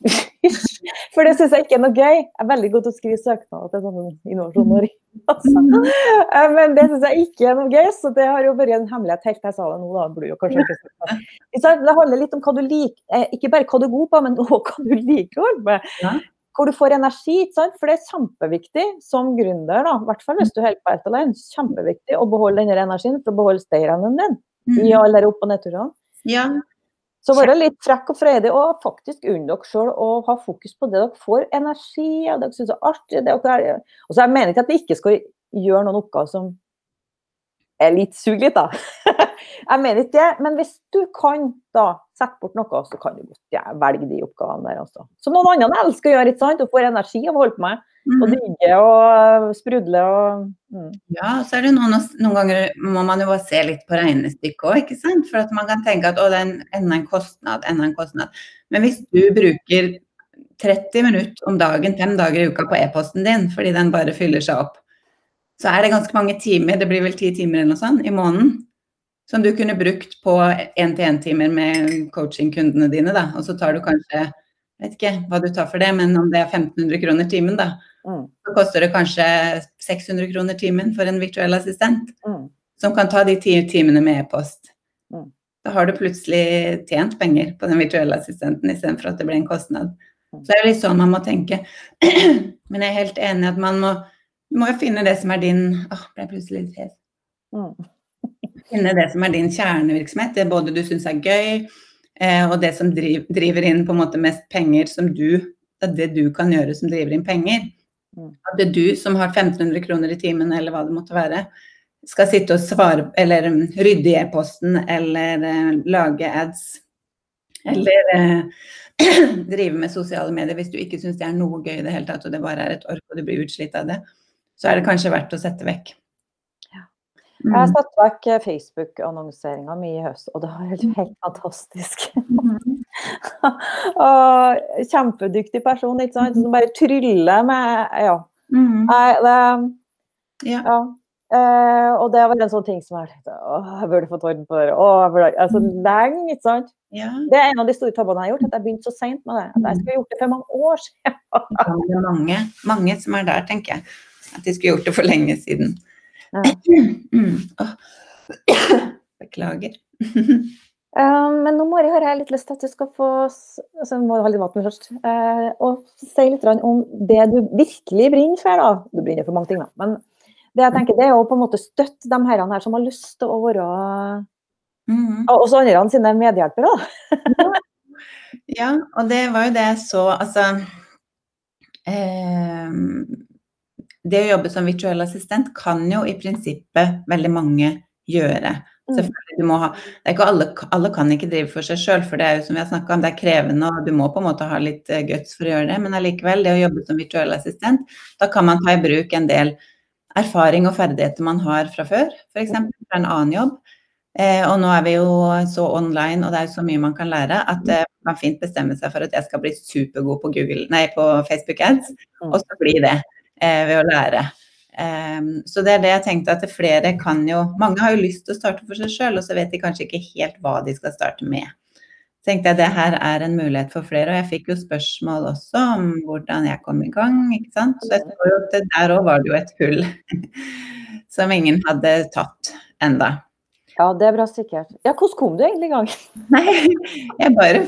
For det syns jeg ikke er noe gøy. Jeg er veldig god til å skrive søknader til sånn Innovasjon Norge. Altså. Eh, men det syns jeg ikke er noe gøy, så det har jo vært en hemmelighet helt til jeg sa det nå. da, blir jo kanskje ikke Det handler litt om hva du liker, eh, ikke bare hva du er god på, men også hva du liker å holde med. Hvor du får energi. ikke sant? For det er kjempeviktig som gründer, da, i hvert fall hvis du holder på helt alene, kjempeviktig å beholde denne energien for å beholde stayrunnen din i mm. alle opp- og nedturene. Ja. Så være litt frekk og freidig og faktisk unn dere sjøl å ha fokus på det dere får energi av, det dere syns er artig. Det dere, og så Jeg mener ikke at vi ikke skal gjøre noen oppgaver som er litt sug litt, da. jeg mener ikke det, men hvis du kan da sette bort noe, så kan du godt ja, velge de oppgavene der også. Som noen andre elsker å gjøre, ikke sant? og får energi av å holde på med. Og mm. digge og sprudle og mm. Ja, så er det noen, noen ganger må man jo bare se litt på regnestykket òg, ikke sant. For at man kan tenke at å, det er en, enda en kostnad, enda en kostnad. Men hvis du bruker 30 minutter om dagen, fem dager i uka på e-posten din fordi den bare fyller seg opp, så er det ganske mange timer, det blir vel ti timer eller noe sånt, i måneden, som du kunne brukt på én-til-én-timer med coaching-kundene dine, da. Og så tar du kanskje vet ikke hva du tar for det, men om det er 1500 kroner timen, da, mm. så koster det kanskje 600 kroner timen for en virtuell assistent. Mm. Som kan ta de ti timene med e-post. Mm. Da har du plutselig tjent penger på den virtuelle assistenten istedenfor at det blir en kostnad. Mm. Så det er litt sånn man må tenke. Men jeg er helt enig at man må, må finne det som er din Åh, ble jeg plutselig litt hes. Mm. Finne det som er din kjernevirksomhet, det både du syns er gøy, Eh, og det som driv, driver inn på en måte mest penger som du Det er det du kan gjøre som driver inn penger. Mm. At det er du som har 1500 kroner i timen eller hva det måtte være, skal sitte og svare eller um, rydde i e-posten eller uh, lage ads. Eller uh, drive med sosiale medier hvis du ikke syns det er noe gøy i det hele tatt, og det bare er et ork og du blir utslitt av det, så er det kanskje verdt å sette vekk. Jeg har mm. satt vekk Facebook-annonseringa mi i høst, og det var helt, helt fantastisk. Mm. og kjempedyktig person, ikke sant, som bare tryller med Ja. Mm. Det, ja. ja. Uh, og det var en sånn ting som jeg tenkte Å, jeg burde fått orden på det. Å, jeg burde, altså, lenge, ikke sant. Ja. Det er en av de store tabbene jeg har gjort, at jeg begynte så seint med det. At jeg skulle gjort det for mange år siden. det er mange, mange som er der, tenker jeg. At de skulle gjort det for lenge siden. Mm. Beklager. Um, men nå Mari, har jeg litt lyst til at du skal få altså, må ha litt vann først, uh, og si litt om det du virkelig brenner for. da. Du brenner for mange ting, da. Men det jeg tenker, det er å på en måte støtte de herrene her som har lyst til å være mm. Også andre sine medhjelpere. ja. ja, og det var jo det jeg så Altså eh, det å jobbe som virtuell assistent kan jo i prinsippet veldig mange gjøre. Mm. Selvfølgelig, du må ha, alle, alle kan ikke drive for seg sjøl, for det er jo som vi har snakka om, det er krevende og du må på en måte ha litt uh, guts for å gjøre det. Men allikevel, det å jobbe som virtuell assistent, da kan man ta i bruk en del erfaring og ferdigheter man har fra før, f.eks. fra en annen jobb. Eh, og nå er vi jo så online, og det er jo så mye man kan lære, at eh, man fint bestemmer seg for at jeg skal bli supergod på, Google, nei, på Facebook Ads, mm. og så bli det. Eh, ved å lære. Um, så det er det jeg tenkte at flere kan jo Mange har jo lyst til å starte for seg sjøl, og så vet de kanskje ikke helt hva de skal starte med. Så tenkte jeg det her er en mulighet for flere. Og jeg fikk jo spørsmål også om hvordan jeg kom i gang, ikke sant. Så jeg så jo at der òg var det jo et hull som ingen hadde tatt enda. Ja, det er bra sikkert. Ja, hvordan kom du egentlig i gang? Nei, jeg bare,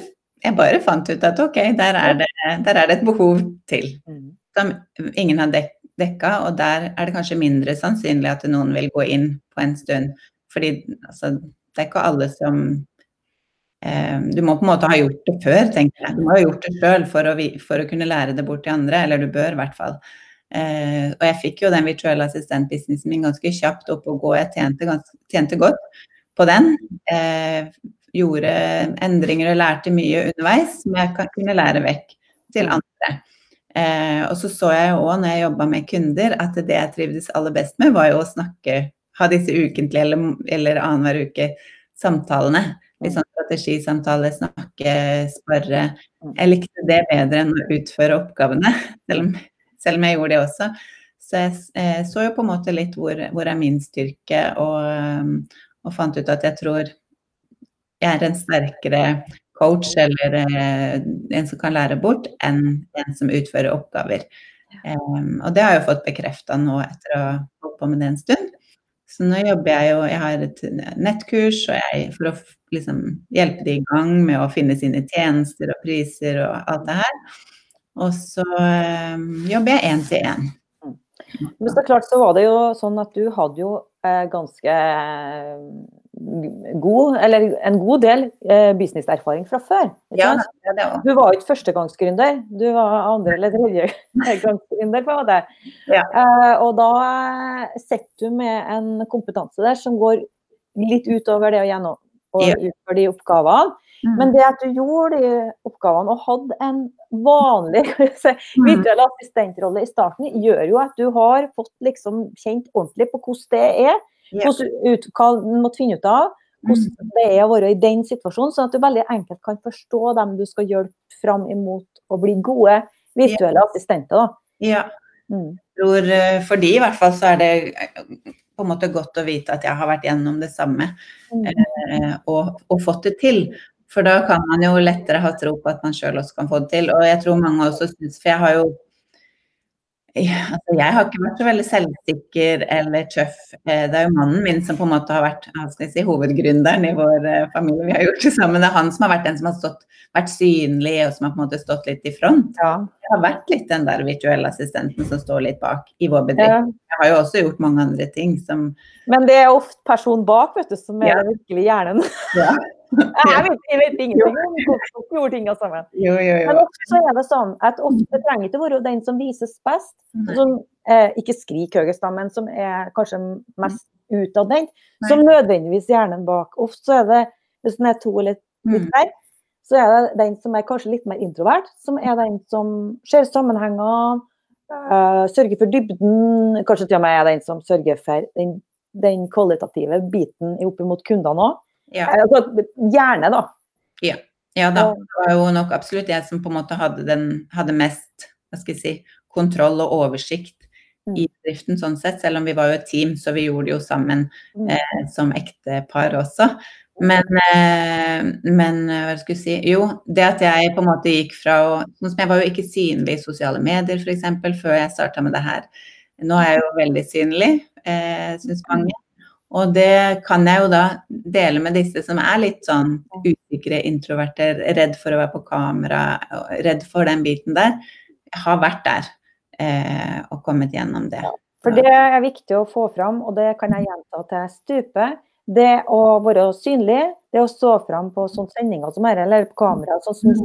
jeg bare, fant ut at ok, der er, det, der er det et behov til. Mm. Som ingen har dek dekka, og der er det kanskje mindre sannsynlig at noen vil gå inn på en stund. Fordi altså, det er ikke alle som eh, Du må på en måte ha gjort det før, tenker jeg. Du må ha gjort det sjøl for, for, å kunne lære det bort til andre, eller du bør i hvert fall. Eh, og jeg fikk jo den virtuelle assistent-businessen min ganske kjapt opp og gå. Jeg tjente, ganske, tjente godt på den. Eh, gjorde endringer og lærte mye underveis som jeg kunne lære vekk til andre. Eh, og så så jeg jo òg når jeg jobba med kunder, at det jeg trivdes aller best med, var jo å snakke, ha disse ukentlige eller, eller annenhver uke samtalene. Litt sånn strategisamtale, snakke, spørre. Jeg likte det bedre enn å utføre oppgavene, selv om, selv om jeg gjorde det også. Så jeg eh, så jo på en måte litt hvor, hvor er min styrke, og, og fant ut at jeg tror jeg er en sterkere coach eller eh, en som kan lære bort, enn en som utfører oppgaver. Um, og det har jeg jo fått bekrefta nå etter å ha holdt på med det en stund. Så nå jobber jeg jo Jeg har et nettkurs jeg, for å liksom, hjelpe de i gang med å finne sine tjenester og priser og alt det her. Og så um, jobber jeg én til én. Men så klart så var det jo sånn at du hadde jo eh, ganske god, eller en god del eh, businesserfaring fra før. Ja, det det du var ikke førstegangsgründer, du var andre- eller tredjegangsgründer. på det. Ja. Eh, og da sitter du med en kompetanse der som går litt utover det å gjennom og ja. utføre de oppgavene. Mm. Men det at du gjorde de oppgavene og hadde en vanlig mm. virtuell assistentrolle i starten, gjør jo at du har fått liksom kjent ordentlig på hvordan det er ut, hva du måtte finne ut av. Hvordan mm. det er å være i den situasjonen, sånn at du veldig enkelt kan forstå dem du skal hjelpe fram imot å bli gode virtuelle assistenter. Da. Ja. Mm. tror eh, for de i hvert fall så er det eh, på en måte godt å vite at jeg har vært gjennom det samme mm. eh, og, og, fått det til. For da kan man jo lettere ha tro på at man sjøl også kan få det til. Og jeg tror mange også syns For jeg har jo altså jeg har ikke vært så veldig selvsikker eller tøff. Eh, det er jo mannen min som på en måte har vært si, hovedgründeren i vår eh, familie. Vi har gjort det sammen. Det er han som har vært den som har stått, vært synlig og som har på en måte stått litt i front. Ja. Jeg har vært litt den der virtuelle assistenten som står litt bak i vår bedrift. Ja. Jeg har jo også gjort mange andre ting som Men det er ofte personen bak vet du, som er ja. virkelig hjernen. Ja. Jeg vet, jeg vet ingenting om hvordan vi gjorde tingene sammen. Jo, jo, jo. Men også er det sånn at ofte trenger ikke være den som vises best, som eh, ikke skriker høyest, men som er kanskje mest utadvendt, som nødvendigvis hjernen bak. Ofte så er det, hvis den er to eller litt der, mm. så er det den som er kanskje litt mer introvert, som er den som ser sammenhengene, uh, sørger for dybden, kanskje til og med er den som sørger for den, den kvalitative biten opp mot kundene òg. Ja. Altså, gjerne, da. Ja. ja da. Det var jo nok absolutt jeg som på en måte hadde, den, hadde mest hva skal jeg si, kontroll og oversikt mm. i driften sånn sett, selv om vi var jo et team, så vi gjorde det jo sammen mm. eh, som ektepar også. Men, eh, men eh, hva skal jeg si Jo, det at jeg på en måte gikk fra å sånn som Jeg var jo ikke synlig i sosiale medier f.eks. før jeg starta med det her. Nå er jeg jo veldig synlig, eh, syns mange. Og det kan jeg jo da dele med disse som er litt sånn usikre, introverte, redd for å være på kamera, redd for den biten der. Jeg har vært der eh, og kommet gjennom det. For det er viktig å få fram, og det kan jeg gjenta til stupet. Det å være synlig, det å stå fram på sånne sendinger som dette, eller på kamera, sånn som du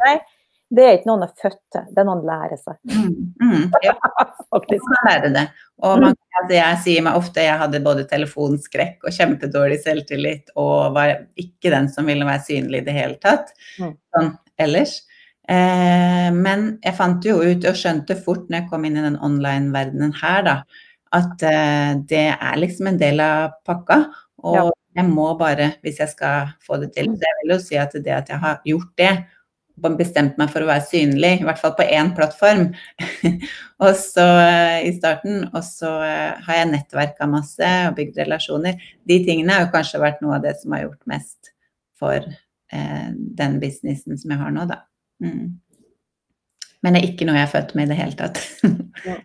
det er ikke noe han er født til, det er noe man lærer seg. Mm, mm, ja, faktisk. Man lærer det. Og man, altså jeg sier meg ofte jeg hadde både telefonskrekk og kjempedårlig selvtillit og var ikke den som ville være synlig i det hele tatt, mm. sånn ellers. Eh, men jeg fant jo ut og skjønte fort når jeg kom inn i den online-verdenen her, da, at eh, det er liksom en del av pakka. Og ja. jeg må bare, hvis jeg skal få det til. Så jeg vil jo si at det at jeg har gjort det, bestemt meg for å være synlig, i hvert fall på én plattform. og så eh, i starten, og så eh, har jeg nettverka masse og bygd relasjoner. De tingene har jo kanskje vært noe av det som har gjort mest for eh, den businessen som jeg har nå, da. Mm. Men det er ikke noe jeg er født med i det hele tatt. Ja.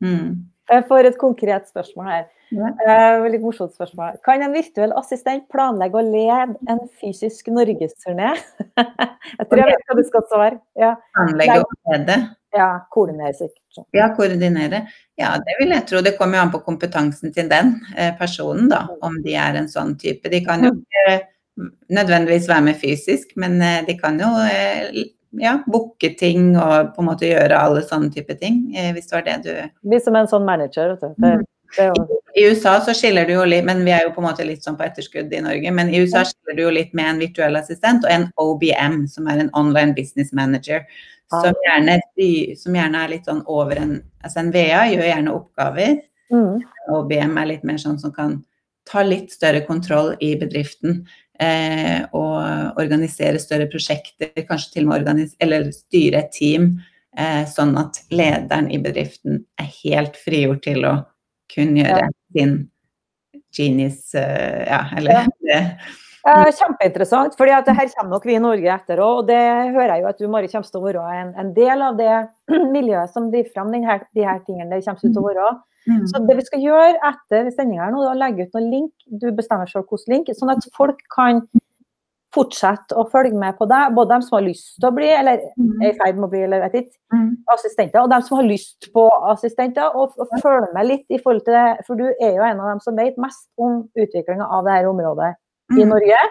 mm. Jeg får et konkret spørsmål her. Uh, litt morsomt spørsmål. Kan en virtuell assistent planlegge å lede en fysisk norgesturné? jeg tror jeg vet hva du skal svare. Ja. Planlegge å lede? Ja, koordinere sikkert. Ja, koordinere. Ja, det vil jeg tro. Det kommer jo an på kompetansen til den eh, personen, da. Om de er en sånn type. De kan jo ikke nødvendigvis være med fysisk, men eh, de kan jo ja, booke ting og på en måte gjøre alle sånne type ting, hvis det var det du Bli som en sånn manager, vet du. Det, mm. I USA så skiller du jo litt, men vi er jo på en måte litt sånn på etterskudd i Norge. Men i USA skiller du jo litt med en virtuell assistent og en OBM, som er en online business manager. Som gjerne, som gjerne er litt sånn over en Altså en VA gjør gjerne oppgaver. Mm. OBM er litt mer sånn som kan ta litt større kontroll i bedriften. Eh, og organisere større prosjekter, kanskje til og med eller styre et team. Eh, sånn at lederen i bedriften er helt frigjort til å kunne gjøre ja. sin genius eh, Ja, eller ja. Eh, kjempeinteressant, fordi at her kommer nok vi i Norge etter òg. Og det hører jeg jo at du Mari kommer til å være en, en del av det miljøet som driver fram de her tingene. det kommer til å være. Mm. Så det vi skal gjøre etter sendinga er å legge ut noen link. Du bestemmer selv hvilken link, sånn at folk kan fortsette å følge med på deg. Både dem som har lyst til å bli, eller mm. er i ferd med å bli, eller vet ikke, mm. assistenter, og dem som har lyst på assistenter. Og, og følge med litt i forhold til det, for du er jo en av dem som vet mest om utviklinga av dette området i mm. Norge.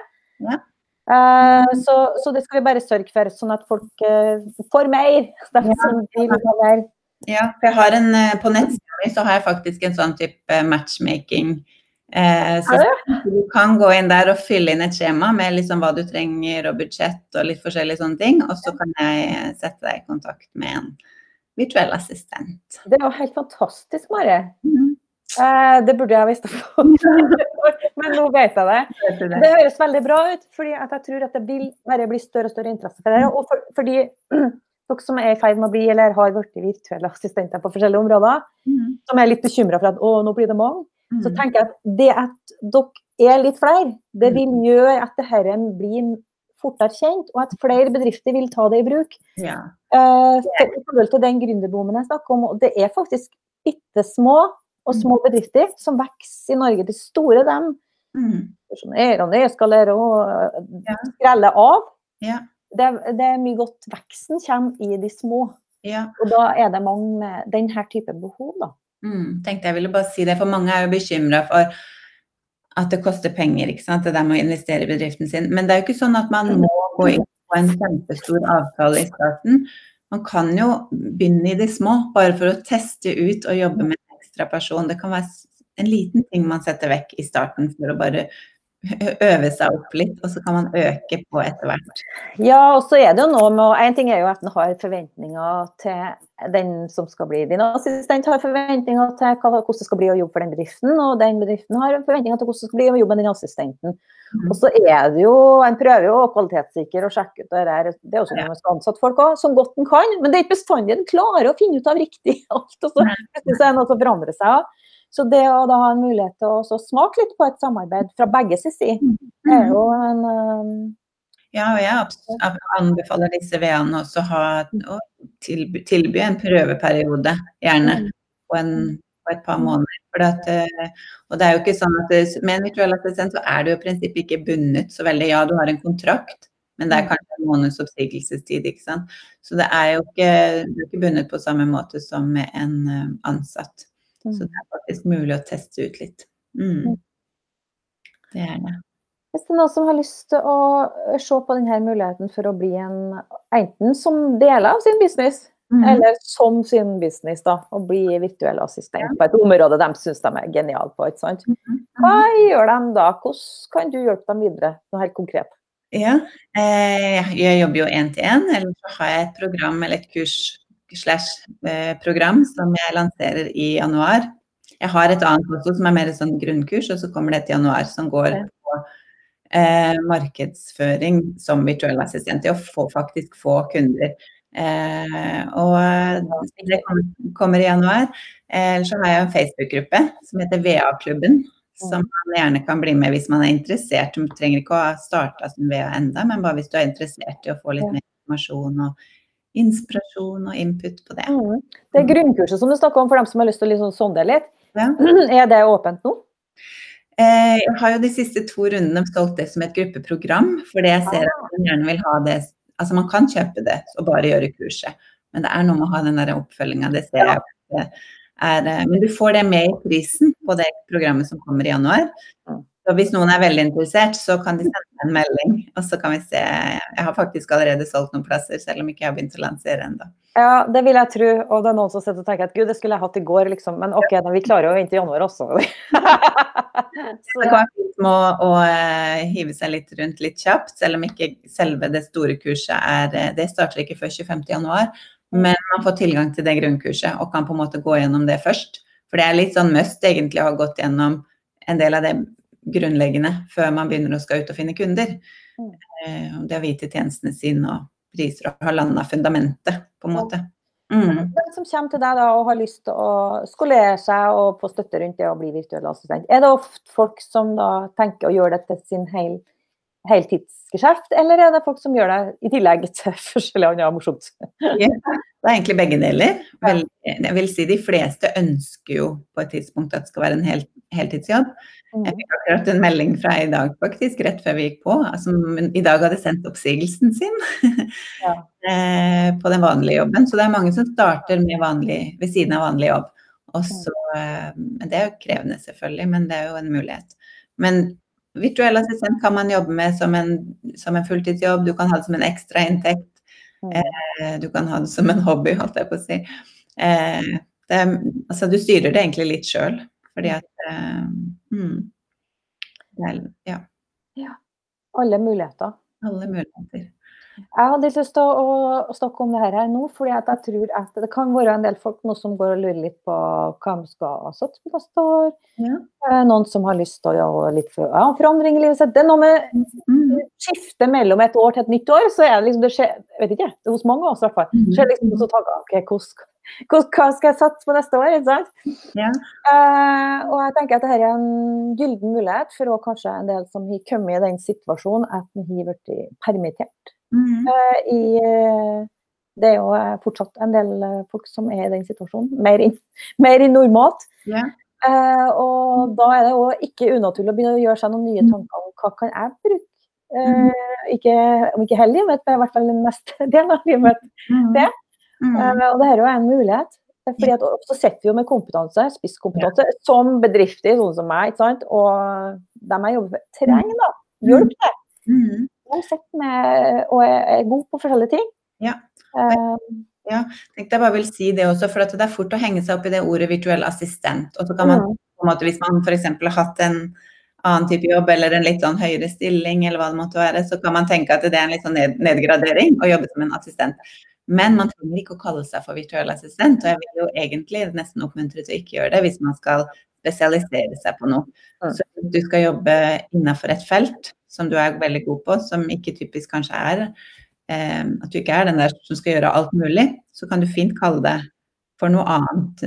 Ja. Uh, så, så, det skal vi bare sørge for, sånn at folk uh, får mer. Ja. ja, for jeg har en, uh, på nettsida mi så har jeg faktisk en sånn type matchmaking Eh, så du kan gå inn der og fylle inn et skjema med liksom hva du trenger og budsjett og litt forskjellige sånne ting. Og så kan jeg sette deg i kontakt med en virtuell assistent. Det er jo helt fantastisk, Mari. Mm. Eh, det burde jeg visst, men nå vet jeg det. Det høres veldig bra ut, fordi jeg tror at det vil bare bli større og større interesse for dere. Og for, fordi dere som er i ferd med å bli eller har blitt virtuelle assistenter på forskjellige områder, mm. som er litt bekymra for at å, nå blir det mange så mm. tenker jeg at det at dere er litt flere, det vil mm. gjøre at dette blir fortere kjent, og at flere bedrifter vil ta det i bruk. Ja. Uh, I forhold til den gründerboomen jeg snakker om, det er faktisk bitte små og små mm. bedrifter som vokser i Norge. De store, dem mm. og nedskalerer og ja. skreller av. Ja. Det, det, er mye godt veksten kommer i de små. Ja. Og da er det mange med denne type behov, da. Mm, tenkte jeg ville bare si det, for mange er jo bekymra for at det koster penger, ikke sant? det der med å investere i bedriften sin. Men det er jo ikke sånn at man må gå inn på en kjempestor avtale i starten. Man kan jo begynne i det små, bare for å teste ut og jobbe med en ekstra person. Det kan være en liten ting man setter vekk i starten for å bare øve seg opp litt, og så kan man øke på etter hvert. Ja, og så er det jo noe med En ting er jo at en har forventninger til den som skal bli din assistent, har forventninger til hvordan det skal bli å jobbe for den bedriften, og den bedriften har forventninger til hvordan det skal bli å jobbe med den assistenten. Mm. Og så er det jo En prøver jo å kvalitetssikre og sjekke ut det der. Det er også noe man skal ansette folk òg, som godt en kan. Men det er ikke bestandig en klarer å finne ut av riktig alt. Og så, så er det noe som forandrer seg. Så det å da ha en mulighet til å smake litt på et samarbeid fra begge sin side, mm. er jo en um... Ja, og jeg anbefaler disse VA-ene også ha, å tilby, tilby, en prøveperiode, gjerne, mm. på, en, på et par måneder. At, eh, og det er jo ikke sånn at Med en virtuell assistent så er du i prinsippet ikke bundet så veldig. Ja, du har en kontrakt, men det er mm. kanskje en måneds oppsigelsestid. ikke sant? Så det er jo ikke, du er ikke bundet på samme måte som med en eh, ansatt. Så det er faktisk mulig å teste ut litt. Mm. Det er det. Hvis det er noen som har lyst til å se på denne muligheten for å bli en enten som deler av sin business, mm. eller som sin business, da, å bli virtuell assistent på et område de syns de er geniale på. ikke sant? Mm. Hva gjør de da? Hvordan kan du hjelpe dem videre, noe helt konkret? Ja, eh, jeg jobber jo én til én, eller så har jeg et program eller et kurs slash-program eh, som jeg lanserer i januar. Jeg har et annet også som er mer sånn grunnkurs, og så kommer det til januar som går på eh, markedsføring som virtuell assistent. Til å få, faktisk få kunder. Eh, og det kommer i januar. Eh, så har jeg en Facebook-gruppe som heter VA-klubben. som man gjerne kan bli med hvis man er interessert. Du trenger ikke å ha starta som VA enda, men bare hvis du er interessert i å få litt mer informasjon og inspirasjon og input på det. Mm. Det grunnkurset som du snakker om for dem som har lyst til å liksom sonde litt, Ja. er det åpent nå? Eh, Jeg har jo de siste to rundene solgt det som et gruppeprogram, fordi jeg ser at man gjerne vil ha det Altså man kan kjøpe det og bare gjøre kurset, men det er noe med å ha den der oppfølginga. Det ser jeg. Er, eh, men du får det med i prisen på det programmet som kommer i januar. Så hvis noen er veldig interessert, så kan de sende en melding, og så kan vi se. Jeg har faktisk allerede solgt noen plasser, selv om ikke jeg har begynt å lansere ennå. Ja, det vil jeg tro. Og det er noen som sitter og tenker at gud, det skulle jeg hatt i går, liksom. Men OK, da, vi klarer å vente i januar også. Så, Det kan være fint å eh, hive seg litt rundt litt kjapt, selv om ikke selve det store kurset er eh, Det starter ikke før 25.1, men man får tilgang til det grunnkurset og kan på en måte gå gjennom det først. For det er litt sånn must egentlig å ha gått gjennom en del av det grunnleggende før man begynner å skal ut og finne kunder. Mm. Eh, Det å vite tjenestene sine og priser og ha landa fundamentet, på en måte. Mm. Den som kommer til deg da og har lyst til å skolere seg og få støtte rundt det å bli virtuell assistent, er det ofte folk som da tenker å gjøre det til sin hel, heltidsgeskjeft, eller er det folk som gjør det i tillegg til forskjellig annet morsomt? Det er egentlig begge deler. Vel, jeg vil si de fleste ønsker jo på et tidspunkt at det skal være en hel, heltidsjobb. Jeg fikk akkurat en melding fra i dag faktisk, rett før vi gikk på, som i dag hadde sendt oppsigelsen sin Ja. eh, på den vanlige jobben. Så det er mange som starter med vanlig, ved siden av vanlig jobb. Og så, eh, det er jo krevende selvfølgelig, men det er jo en mulighet. Men virtuell assistent kan man jobbe med som en, som en fulltidsjobb, du kan ha det som en ekstrainntekt. Mm. Eh, Du kan ha det som en hobby, holdt jeg på å si. Eh, det, altså, du styrer det egentlig litt sjøl, fordi at eh, mm, det er, Ja, Alle muligheter. alle muligheter. Jeg hadde lyst til å, å, snakke om det her nå, fordi jeg tror at det kan være en del folk nå som går og lurer litt på hva de skal satse på neste år. Ja. Eh, Noen som har lyst til å gjøre litt for, ja, forandring i livet sitt. Det er noe med Mm. skifte mellom et år til et nytt år, så er det liksom det skjer, vet ikke, hos mange av oss i hvert fall, Mhm. skjer liksom så tanker, ok, hvordan, hvordan, hva skal jeg satse på neste år, ikke sant? Ja. Uh, og jeg tenker at dette er en gylden mulighet for også kanskje en del som har kommet i den situasjonen at de har blitt permittert. Mm. Uh, i, eh, det er jo fortsatt en del folk som er i den situasjonen, mer in, mer inn normalt. Ja. Uh, og da er det jo ikke unaturlig å begynne å gjøre seg noen nye tanker om hva kan jeg bruke. Eh, ikke, om ikke hele livet, men i hvert fall den neste delen av livet. Mm. Det. Mm. Uh, og det her er jo en mulighet. Fordi at ofte sitter vi jo med kompetanse, spisskompetanse, som bedrifter, sånn som meg, ikke sant? og dem jeg jobber med, trenger da, hjelp til. Mm. De sitter med og er, er gode på forskjellige ting. Ja. Eh, Tenkte jeg bare vil si det også, for at det er fort å henge seg opp i det ordet virtuell assistent. Og så kan man mm, på en måte, hvis man f.eks. har hatt en annen type jobb eller en litt sånn høyere stilling, eller hva det måtte være, så kan man tenke at det er en litt sånn nedgradering å jobbe som en assistent. Men man trenger ikke å kalle seg for virtuell assistent, og jeg vil jo egentlig nesten oppmuntre til å ikke gjøre det hvis man skal spesialisere seg på noe. Mm. Så hvis du skal jobbe innenfor et felt som du er veldig god på, som ikke typisk kanskje er eh, at du ikke er den der som skal gjøre alt mulig, så kan du fint kalle det for noe annet.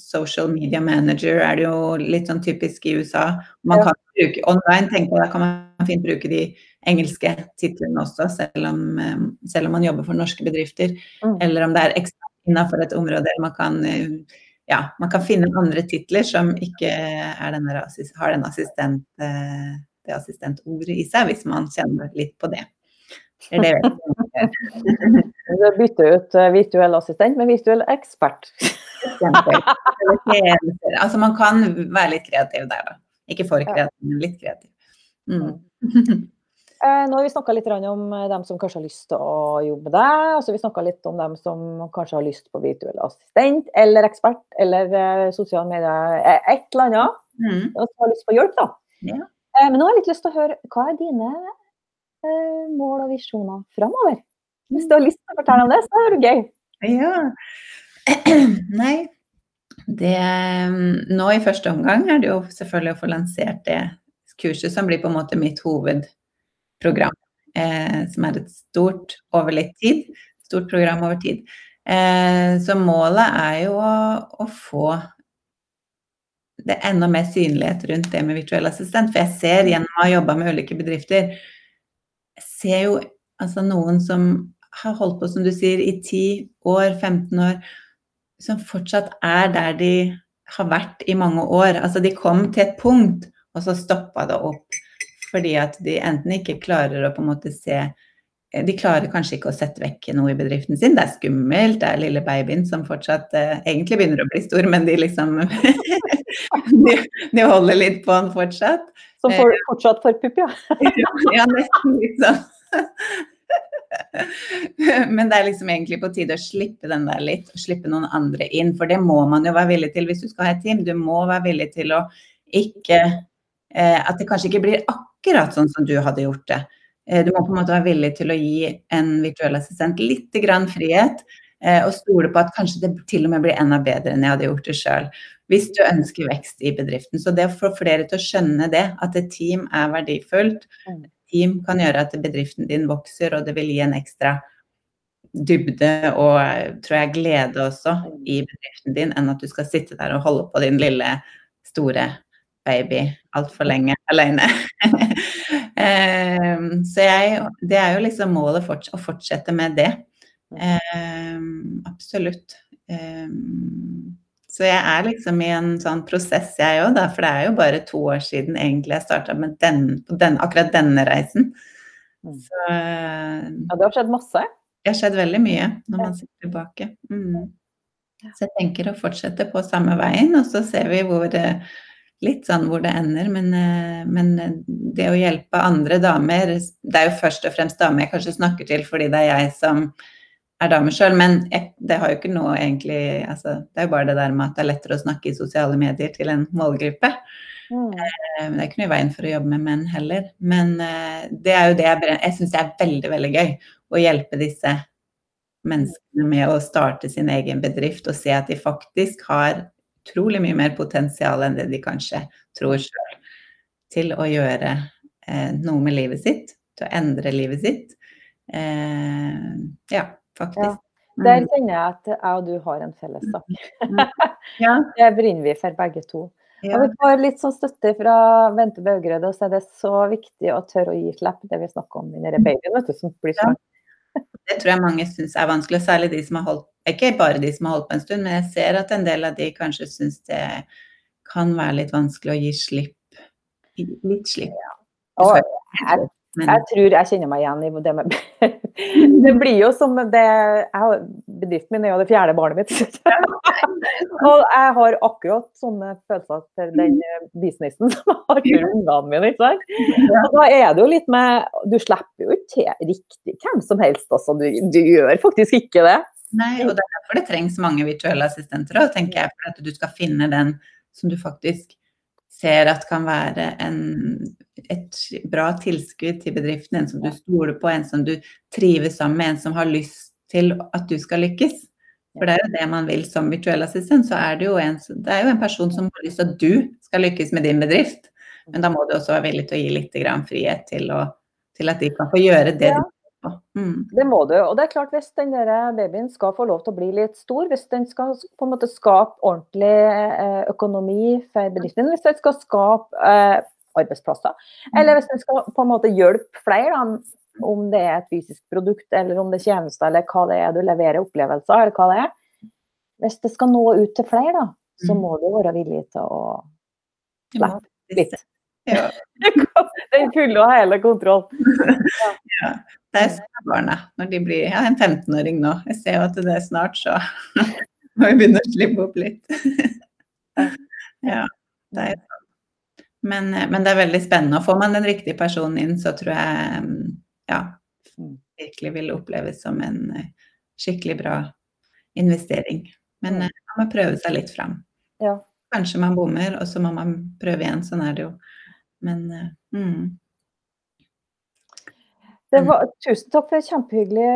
Social media manager er det jo litt sånn typisk i USA. Man kan bruke online, tenker jeg, da kan man fint bruke de engelske titlene også, selv om, eh, selv om man jobber for norske bedrifter. Mm. Eller om det er ekstra innenfor et område, eller man kan eh, ja, man kan finne andre titler som ikke er den har den assistent, eh, det assistentordet i seg, hvis man kjenner litt på det. Eller det vet jeg Du bytter ut eh, virtuell assistent med virtuell ekspert. Altså man kan være litt kreativ der, da. Ikke for kreativ, men litt kreativ. Mm. Eh, nå har vi snakka litt om eh, dem som kanskje har lyst til å jobbe med deg. Altså, vi snakka litt om dem som kanskje har lyst på virtuell assistent eller ekspert eller sosiale medier. Et eller annet. Mm. Og som har lyst på hjelp, da. Ja. Men nå har jeg litt lyst til å høre hva er dine mål og visjoner framover? Hvis du har lyst til å fortelle om det, så er det gøy. Ja. Nei. Det Nå i første omgang er det jo selvfølgelig å få lansert det kurset som blir på en måte mitt hovedprogram. Eh, som er et stort over litt tid. Stort program over tid. Eh, så målet er jo å, å få det er enda mer synlighet rundt det med virtuell assistent. For jeg ser gjennom å ha jobba med ulike bedrifter, ser jo altså noen som har holdt på, som du sier, i 10 år, 15 år, som fortsatt er der de har vært i mange år. Altså de kom til et punkt, og så stoppa det opp. Fordi at de enten ikke klarer å på en måte se De klarer kanskje ikke å sette vekk noe i bedriften sin. Det er skummelt, det er lille babyen som fortsatt eh, egentlig begynner å bli stor, men de liksom de, de, holder litt på han fortsatt. Som for, eh, fortsatt får pupp, ja. ja, nesten liksom. Men det er liksom egentlig på tide å slippe den der litt, og slippe noen andre inn. For det må man jo være villig til hvis du skal ha et team. Du må være villig til å ikke eh, At det kanskje ikke blir akkurat sånn som du hadde gjort det. Eh, du må på en måte være villig til å gi en virtuell assistent litt grann frihet. Eh, og stole på at kanskje det til og med blir enda bedre enn jeg hadde gjort det sjøl. Hvis du ønsker vekst i bedriften. Så det å få flere til å skjønne det, at et team er verdifullt, mm team kan gjøre at bedriften din vokser, og det vil gi en ekstra dybde og tror jeg glede også i bedriften din, enn at du skal sitte der og holde på din lille, store baby altfor lenge alene. Um, så jeg, det er jo liksom målet forts å fortsette med det. Um, absolutt. Um, så jeg er liksom i en sånn prosess, jeg òg, for det er jo bare to år siden egentlig jeg starta med den, den, akkurat denne reisen. Mm. Så, ja, det har skjedd masse? Det har skjedd veldig mye når man sitter tilbake. Mm. Så jeg tenker å fortsette på samme veien, og så ser vi hvor det, litt sånn hvor det ender. Men, eh, men, det å hjelpe andre damer Det er jo først og fremst damer jeg kanskje snakker til fordi det er jeg som er dame sjøl, men jeg, det har jo ikke noe egentlig altså, Det er jo bare det der med at det er lettere å snakke i sosiale medier til en målgruppe. Mm. Eh, det er ikke noe i veien for å jobbe med menn heller. Men eh, det er jo det jeg, jeg syns er veldig, veldig gøy. Å hjelpe disse menneskene med å starte sin egen bedrift og se at de faktisk har utrolig mye mer potensial enn det de kanskje tror sjøl, til å gjøre eh, noe med livet sitt, til å endre livet sitt. Eh, ja faktisk. Ja. Der mm. kjenner jeg at jeg og du har en felles sak. Mm. Ja. det brenner vi for begge to. Ja. Og vi får litt sånn støtte fra Bente Baugrød, og så er det så viktig å tørre å gi slipp, det vi snakker om i mm. babyen vet du, som blir sånn. Det tror jeg mange syns er vanskelig, særlig de som har holdt Ikke bare de som har holdt på en stund, men jeg ser at en del av de kanskje syns det kan være litt vanskelig å gi slipp. Litt slipp. Ja. Og jeg. Jeg tror jeg kjenner meg igjen i det med Det blir jo som det jeg, Bedriften min er jo det fjerde barnet mitt. og jeg har akkurat sånne følelser til den businessen som jeg har til ungene mine. ikke sant? Og da er det jo litt med Du slipper jo ikke til riktig hvem som helst. Altså. Du, du gjør faktisk ikke det. Nei, og det er derfor det trengs mange virtuelle assistenter òg, tenker jeg. For at du skal finne den som du faktisk ser at kan være en, et bra tilskudd til bedriften, en som du stoler på, en som du trives sammen med, en som har lyst til at du skal lykkes. For det er jo det man vil som virtuell assistent. Så er det jo en, det er jo en person som har lyst til at du skal lykkes med din bedrift. Men da må du også være villig til å gi litt frihet til, å, til at de kan få gjøre det ja. Mm. Det må du. Og det er klart hvis den der babyen skal få lov til å bli litt stor, hvis den skal på en måte skape ordentlig eh, økonomi for bedriften, hvis den skal skape eh, arbeidsplasser, mm. eller hvis den skal på en måte hjelpe flere, da, om det er et fysisk produkt eller om det er tjenester eller hva det er du leverer, opplevelser eller hva det er. Hvis det skal nå ut til flere, da, så mm. må du være villig til å slippe litt. Ja. Den fulle og hele kontroll. Ja. ja. Det er barna når de blir ja, en 15-åring nå. Jeg ser jo at det er snart, så må vi begynne å slippe opp litt. ja, det er sånn. Men, men, det er veldig spennende. Og får man den riktige personen inn, så tror jeg ja, virkelig vil oppleves som en eh, skikkelig bra investering. Men mm. man må prøve seg litt fram. Ja. Kanskje man bommer, og så må man prøve igjen. Sånn er det jo. Men eh, mm. Var, tusen takk for kjempehyggelig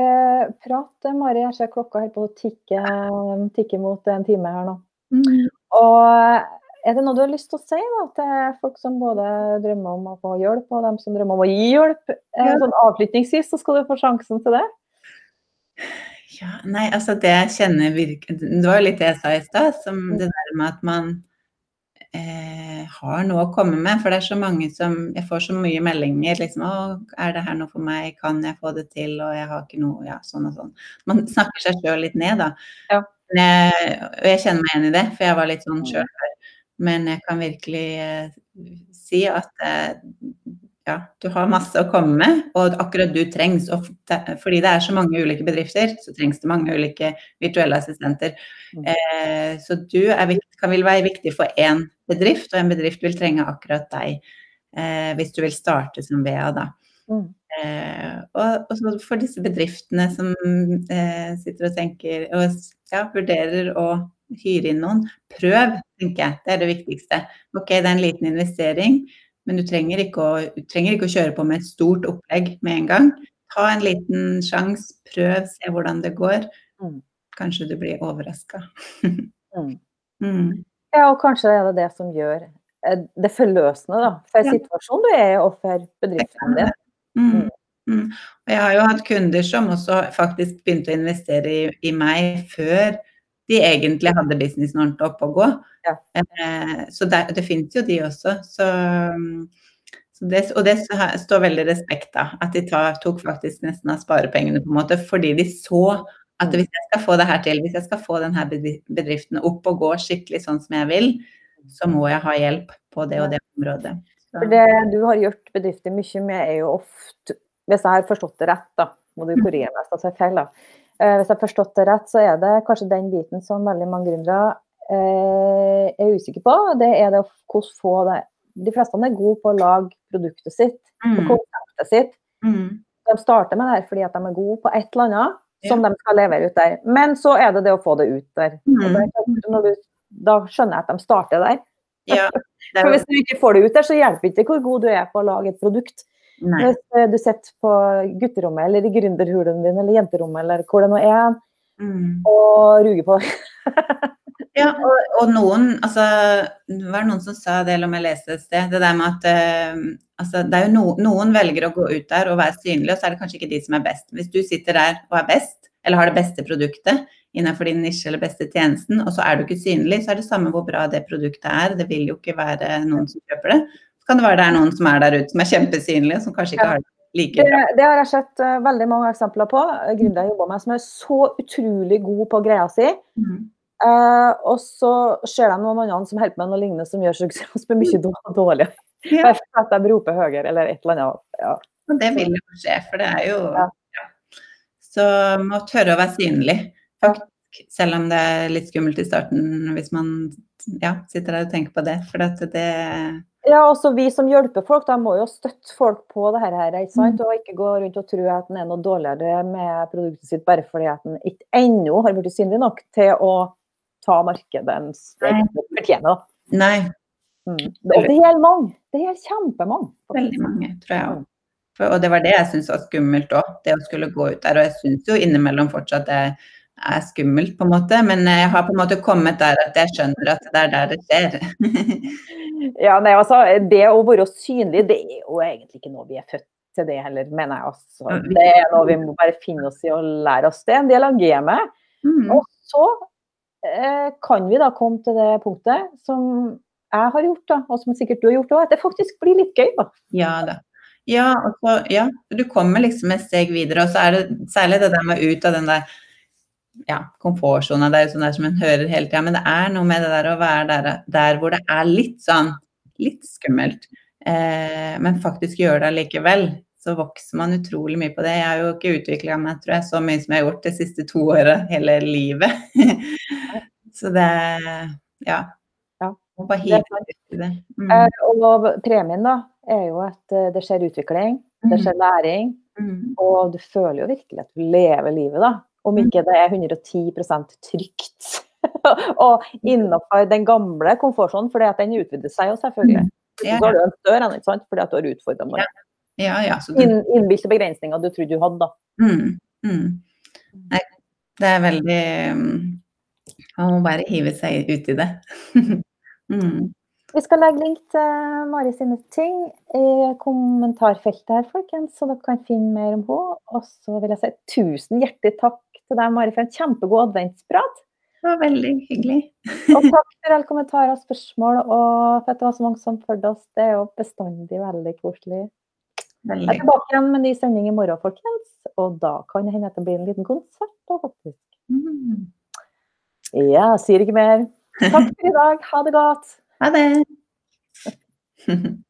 prat, Mari. Jeg ser klokka helt på å tikke, mot en time her nå. Mm. Og er det noe du har lyst til å si da, til folk som både drømmer om å få hjelp, og dem som drømmer om å gi hjelp? Eh, ja. Sånn Avslutningsvis så skal du få sjansen til det. Ja, nei, altså det jeg kjenner virker Det var jo litt det jeg sa i stad, som mm. det der med at man eh, har noe å komme med. For det er så mange som Jeg får så mye meldinger liksom 'Å, er det her noe for meg? Kan jeg få det til?' Og jeg har ikke noe Ja, sånn og sånn. Man snakker seg sjøl litt ned, da. Ja. Jeg, og jeg kjenner meg igjen i det, for jeg var litt sånn sjøl før. Men jeg kan virkelig eh, si at eh, ja, du har masse å komme med, og akkurat du trengs. Og fordi det er så mange ulike bedrifter, så trengs det mange ulike virtuelle assistenter. Mm. Eh, så du er, kan vil være viktig for én bedrift, og en bedrift vil trenge akkurat deg eh, hvis du vil starte som VA, da. Mm. Eh, og, og for disse bedriftene som eh, sitter og tenker og ja, vurderer å hyre inn noen, prøv, tenker jeg. Det er det viktigste. Ok, det er en liten investering. Men du trenger, ikke å, trenger ikke å kjøre på med et stort opplegg med en gang. Ta en liten sjanse, prøv, se hvordan det går. Mm. Kanskje du blir overraska. Mm. mm. Ja, og kanskje er det det som gjør eh, det forløsende da, for Ja. situasjonen du er i og for bedriften din. Mm. Mm. Og jeg har jo hatt kunder som også faktisk begynte å investere i, i meg før de egentlig hadde businessen ordentlig oppe å gå. Ja. Eh, så det, det finnes jo de også. Så, så det, og det står veldig respekt da, at de tar, tok faktisk nesten av sparepengene på en måte, fordi de så at hvis jeg skal få det her til, hvis jeg skal få denne bedriften opp og gå skikkelig sånn som jeg vil, så må jeg ha hjelp på det og det området. Så. For det du har gjort bedrifter mye med, er jo ofte Hvis jeg har forstått det rett, da, må du korrigere meg hvis jeg tar feil, da. Eh, hvis jeg har forstått det rett, så er det kanskje den biten som veldig mange gründere eh, er usikre på. Det er det hvordan få det De fleste er gode på å lage produktet sitt, Mm. konseptet sitt. Mm. De starter med det her fordi at de er gode på et eller annet som Ja. de skal levere ut der. Men så er det det å få det ut der. Mm. du, da skjønner jeg at de starter der. Ja, det For hvis du ikke får det ut der, så hjelper det ikke hvor god du er på å lage et produkt. Nei. Hvis eh, du sitter på gutterommet eller i gründerhulen din eller jenterommet eller hvor det nå er, Mm. og ruger på deg. Ja, og, og noen altså, Det var noen som sa det, eller om jeg leste et sted, det der med at eh, altså, det er jo no, Noen velger å gå ut der og være synlig, og så er det kanskje ikke de som er best. Hvis du sitter der og er best, eller har det beste produktet innenfor din nisje eller beste tjenesten, og så er du ikke synlig, så er det samme hvor bra det produktet er. Det vil jo ikke være noen som kjøper det. Kan det være det er noen som er der ute som er kjempesynlige, som kanskje ikke har det like bra. det har jeg sett uh, veldig mange eksempler på. eh, Gründere jeg jobber med som er så utrolig gode på greia si. Mm. Uh, og så ser de noen andre som holder på med noe lignende som gjør suksess, er mye dår- dårligere. Ja. Bare for at de roper høyere eller et eller annet. Ja. Det vil jo skje, for det er jo Ja. Så må tørre å være synlig, faktisk. Selv om det er litt skummelt i starten hvis man ja, sitter der og tenker på det. For at det Ja, også vi som hjelper folk, da må jo støtte folk på det her, ikke Mm. sant? og ikke gå rundt og tro at en er noe dårligere med produktet sitt bare fordi at en ikke ennå har blitt synlig nok til å ta markedens Nei. fortjener. Nei, Mm. Og det gjelder mange. Det gjelder kjempemange. veldig mange, tror jeg òg. Og det var det jeg syntes var skummelt òg, det å skulle gå ut der. Og jeg syns jo innimellom fortsatt det er skummelt, på en måte. Men jeg har på en måte kommet der at jeg skjønner at det er der det skjer. Ja, nei, altså, det å være synlig, det er jo egentlig ikke noe vi er født til det heller, mener jeg. Altså. Det er noe vi må bare finne oss i og lære oss det. En del av gamet. Mm. Og så eh, kan vi da komme til det punktet som jeg har gjort, da, og som sikkert du har gjort òg, at det faktisk blir litt gøy. da. Ja da. Ja, altså, ja, du kommer liksom et steg videre, og så er det særlig det der med ut av den der ja, komfortsona. Det er jo sånn der som en hører hele tida, men det er noe med det der å være der, der hvor det er litt sånn litt skummelt, eh, men faktisk gjøre det allikevel. Så vokser man utrolig mye på det. Jeg har jo ikke utvikla meg tror jeg, så mye som jeg har gjort de siste to åra hele livet. så det ja. Ja. Må bare hive er ut i det. Mm. Eh, og premien da, er jo at eh, det skjer utvikling, det skjer læring, Mm. og du føler jo virkelig at du lever livet, da. Om Mm. ikke det er 110% trygt. og innenfor den gamle komfortsonen, fordi at den utvider seg jo selvfølgelig. Mm. Så har du en større ikke sant? fordi at du har utfordra med ja, ja. Du inn, innbilte begrensninger du trodde du hadde. da. Mm, mm. Nei, det er veldig mm, Man må bare hive seg ut i det. mm. Vi skal legge link til Mari sine ting i kommentarfeltet her, folkens, så dere kan finne mer om henne. Og så vil jeg si tusen hjertelig takk til deg, Mari, for en kjempegod adventsprat. Det var veldig hyggelig. Og takk for alle kommentarer og spørsmål, og for at det var så mange som fulgte oss. Det er jo bestandig veldig koselig. Jeg er tilbake igjen med ny sending i morgen, folkens. Og da kan det hende at det blir en liten konsert da, faktisk. Mm. Ja, sier ikke mer. Takk for i dag. Ha det godt. Ha det.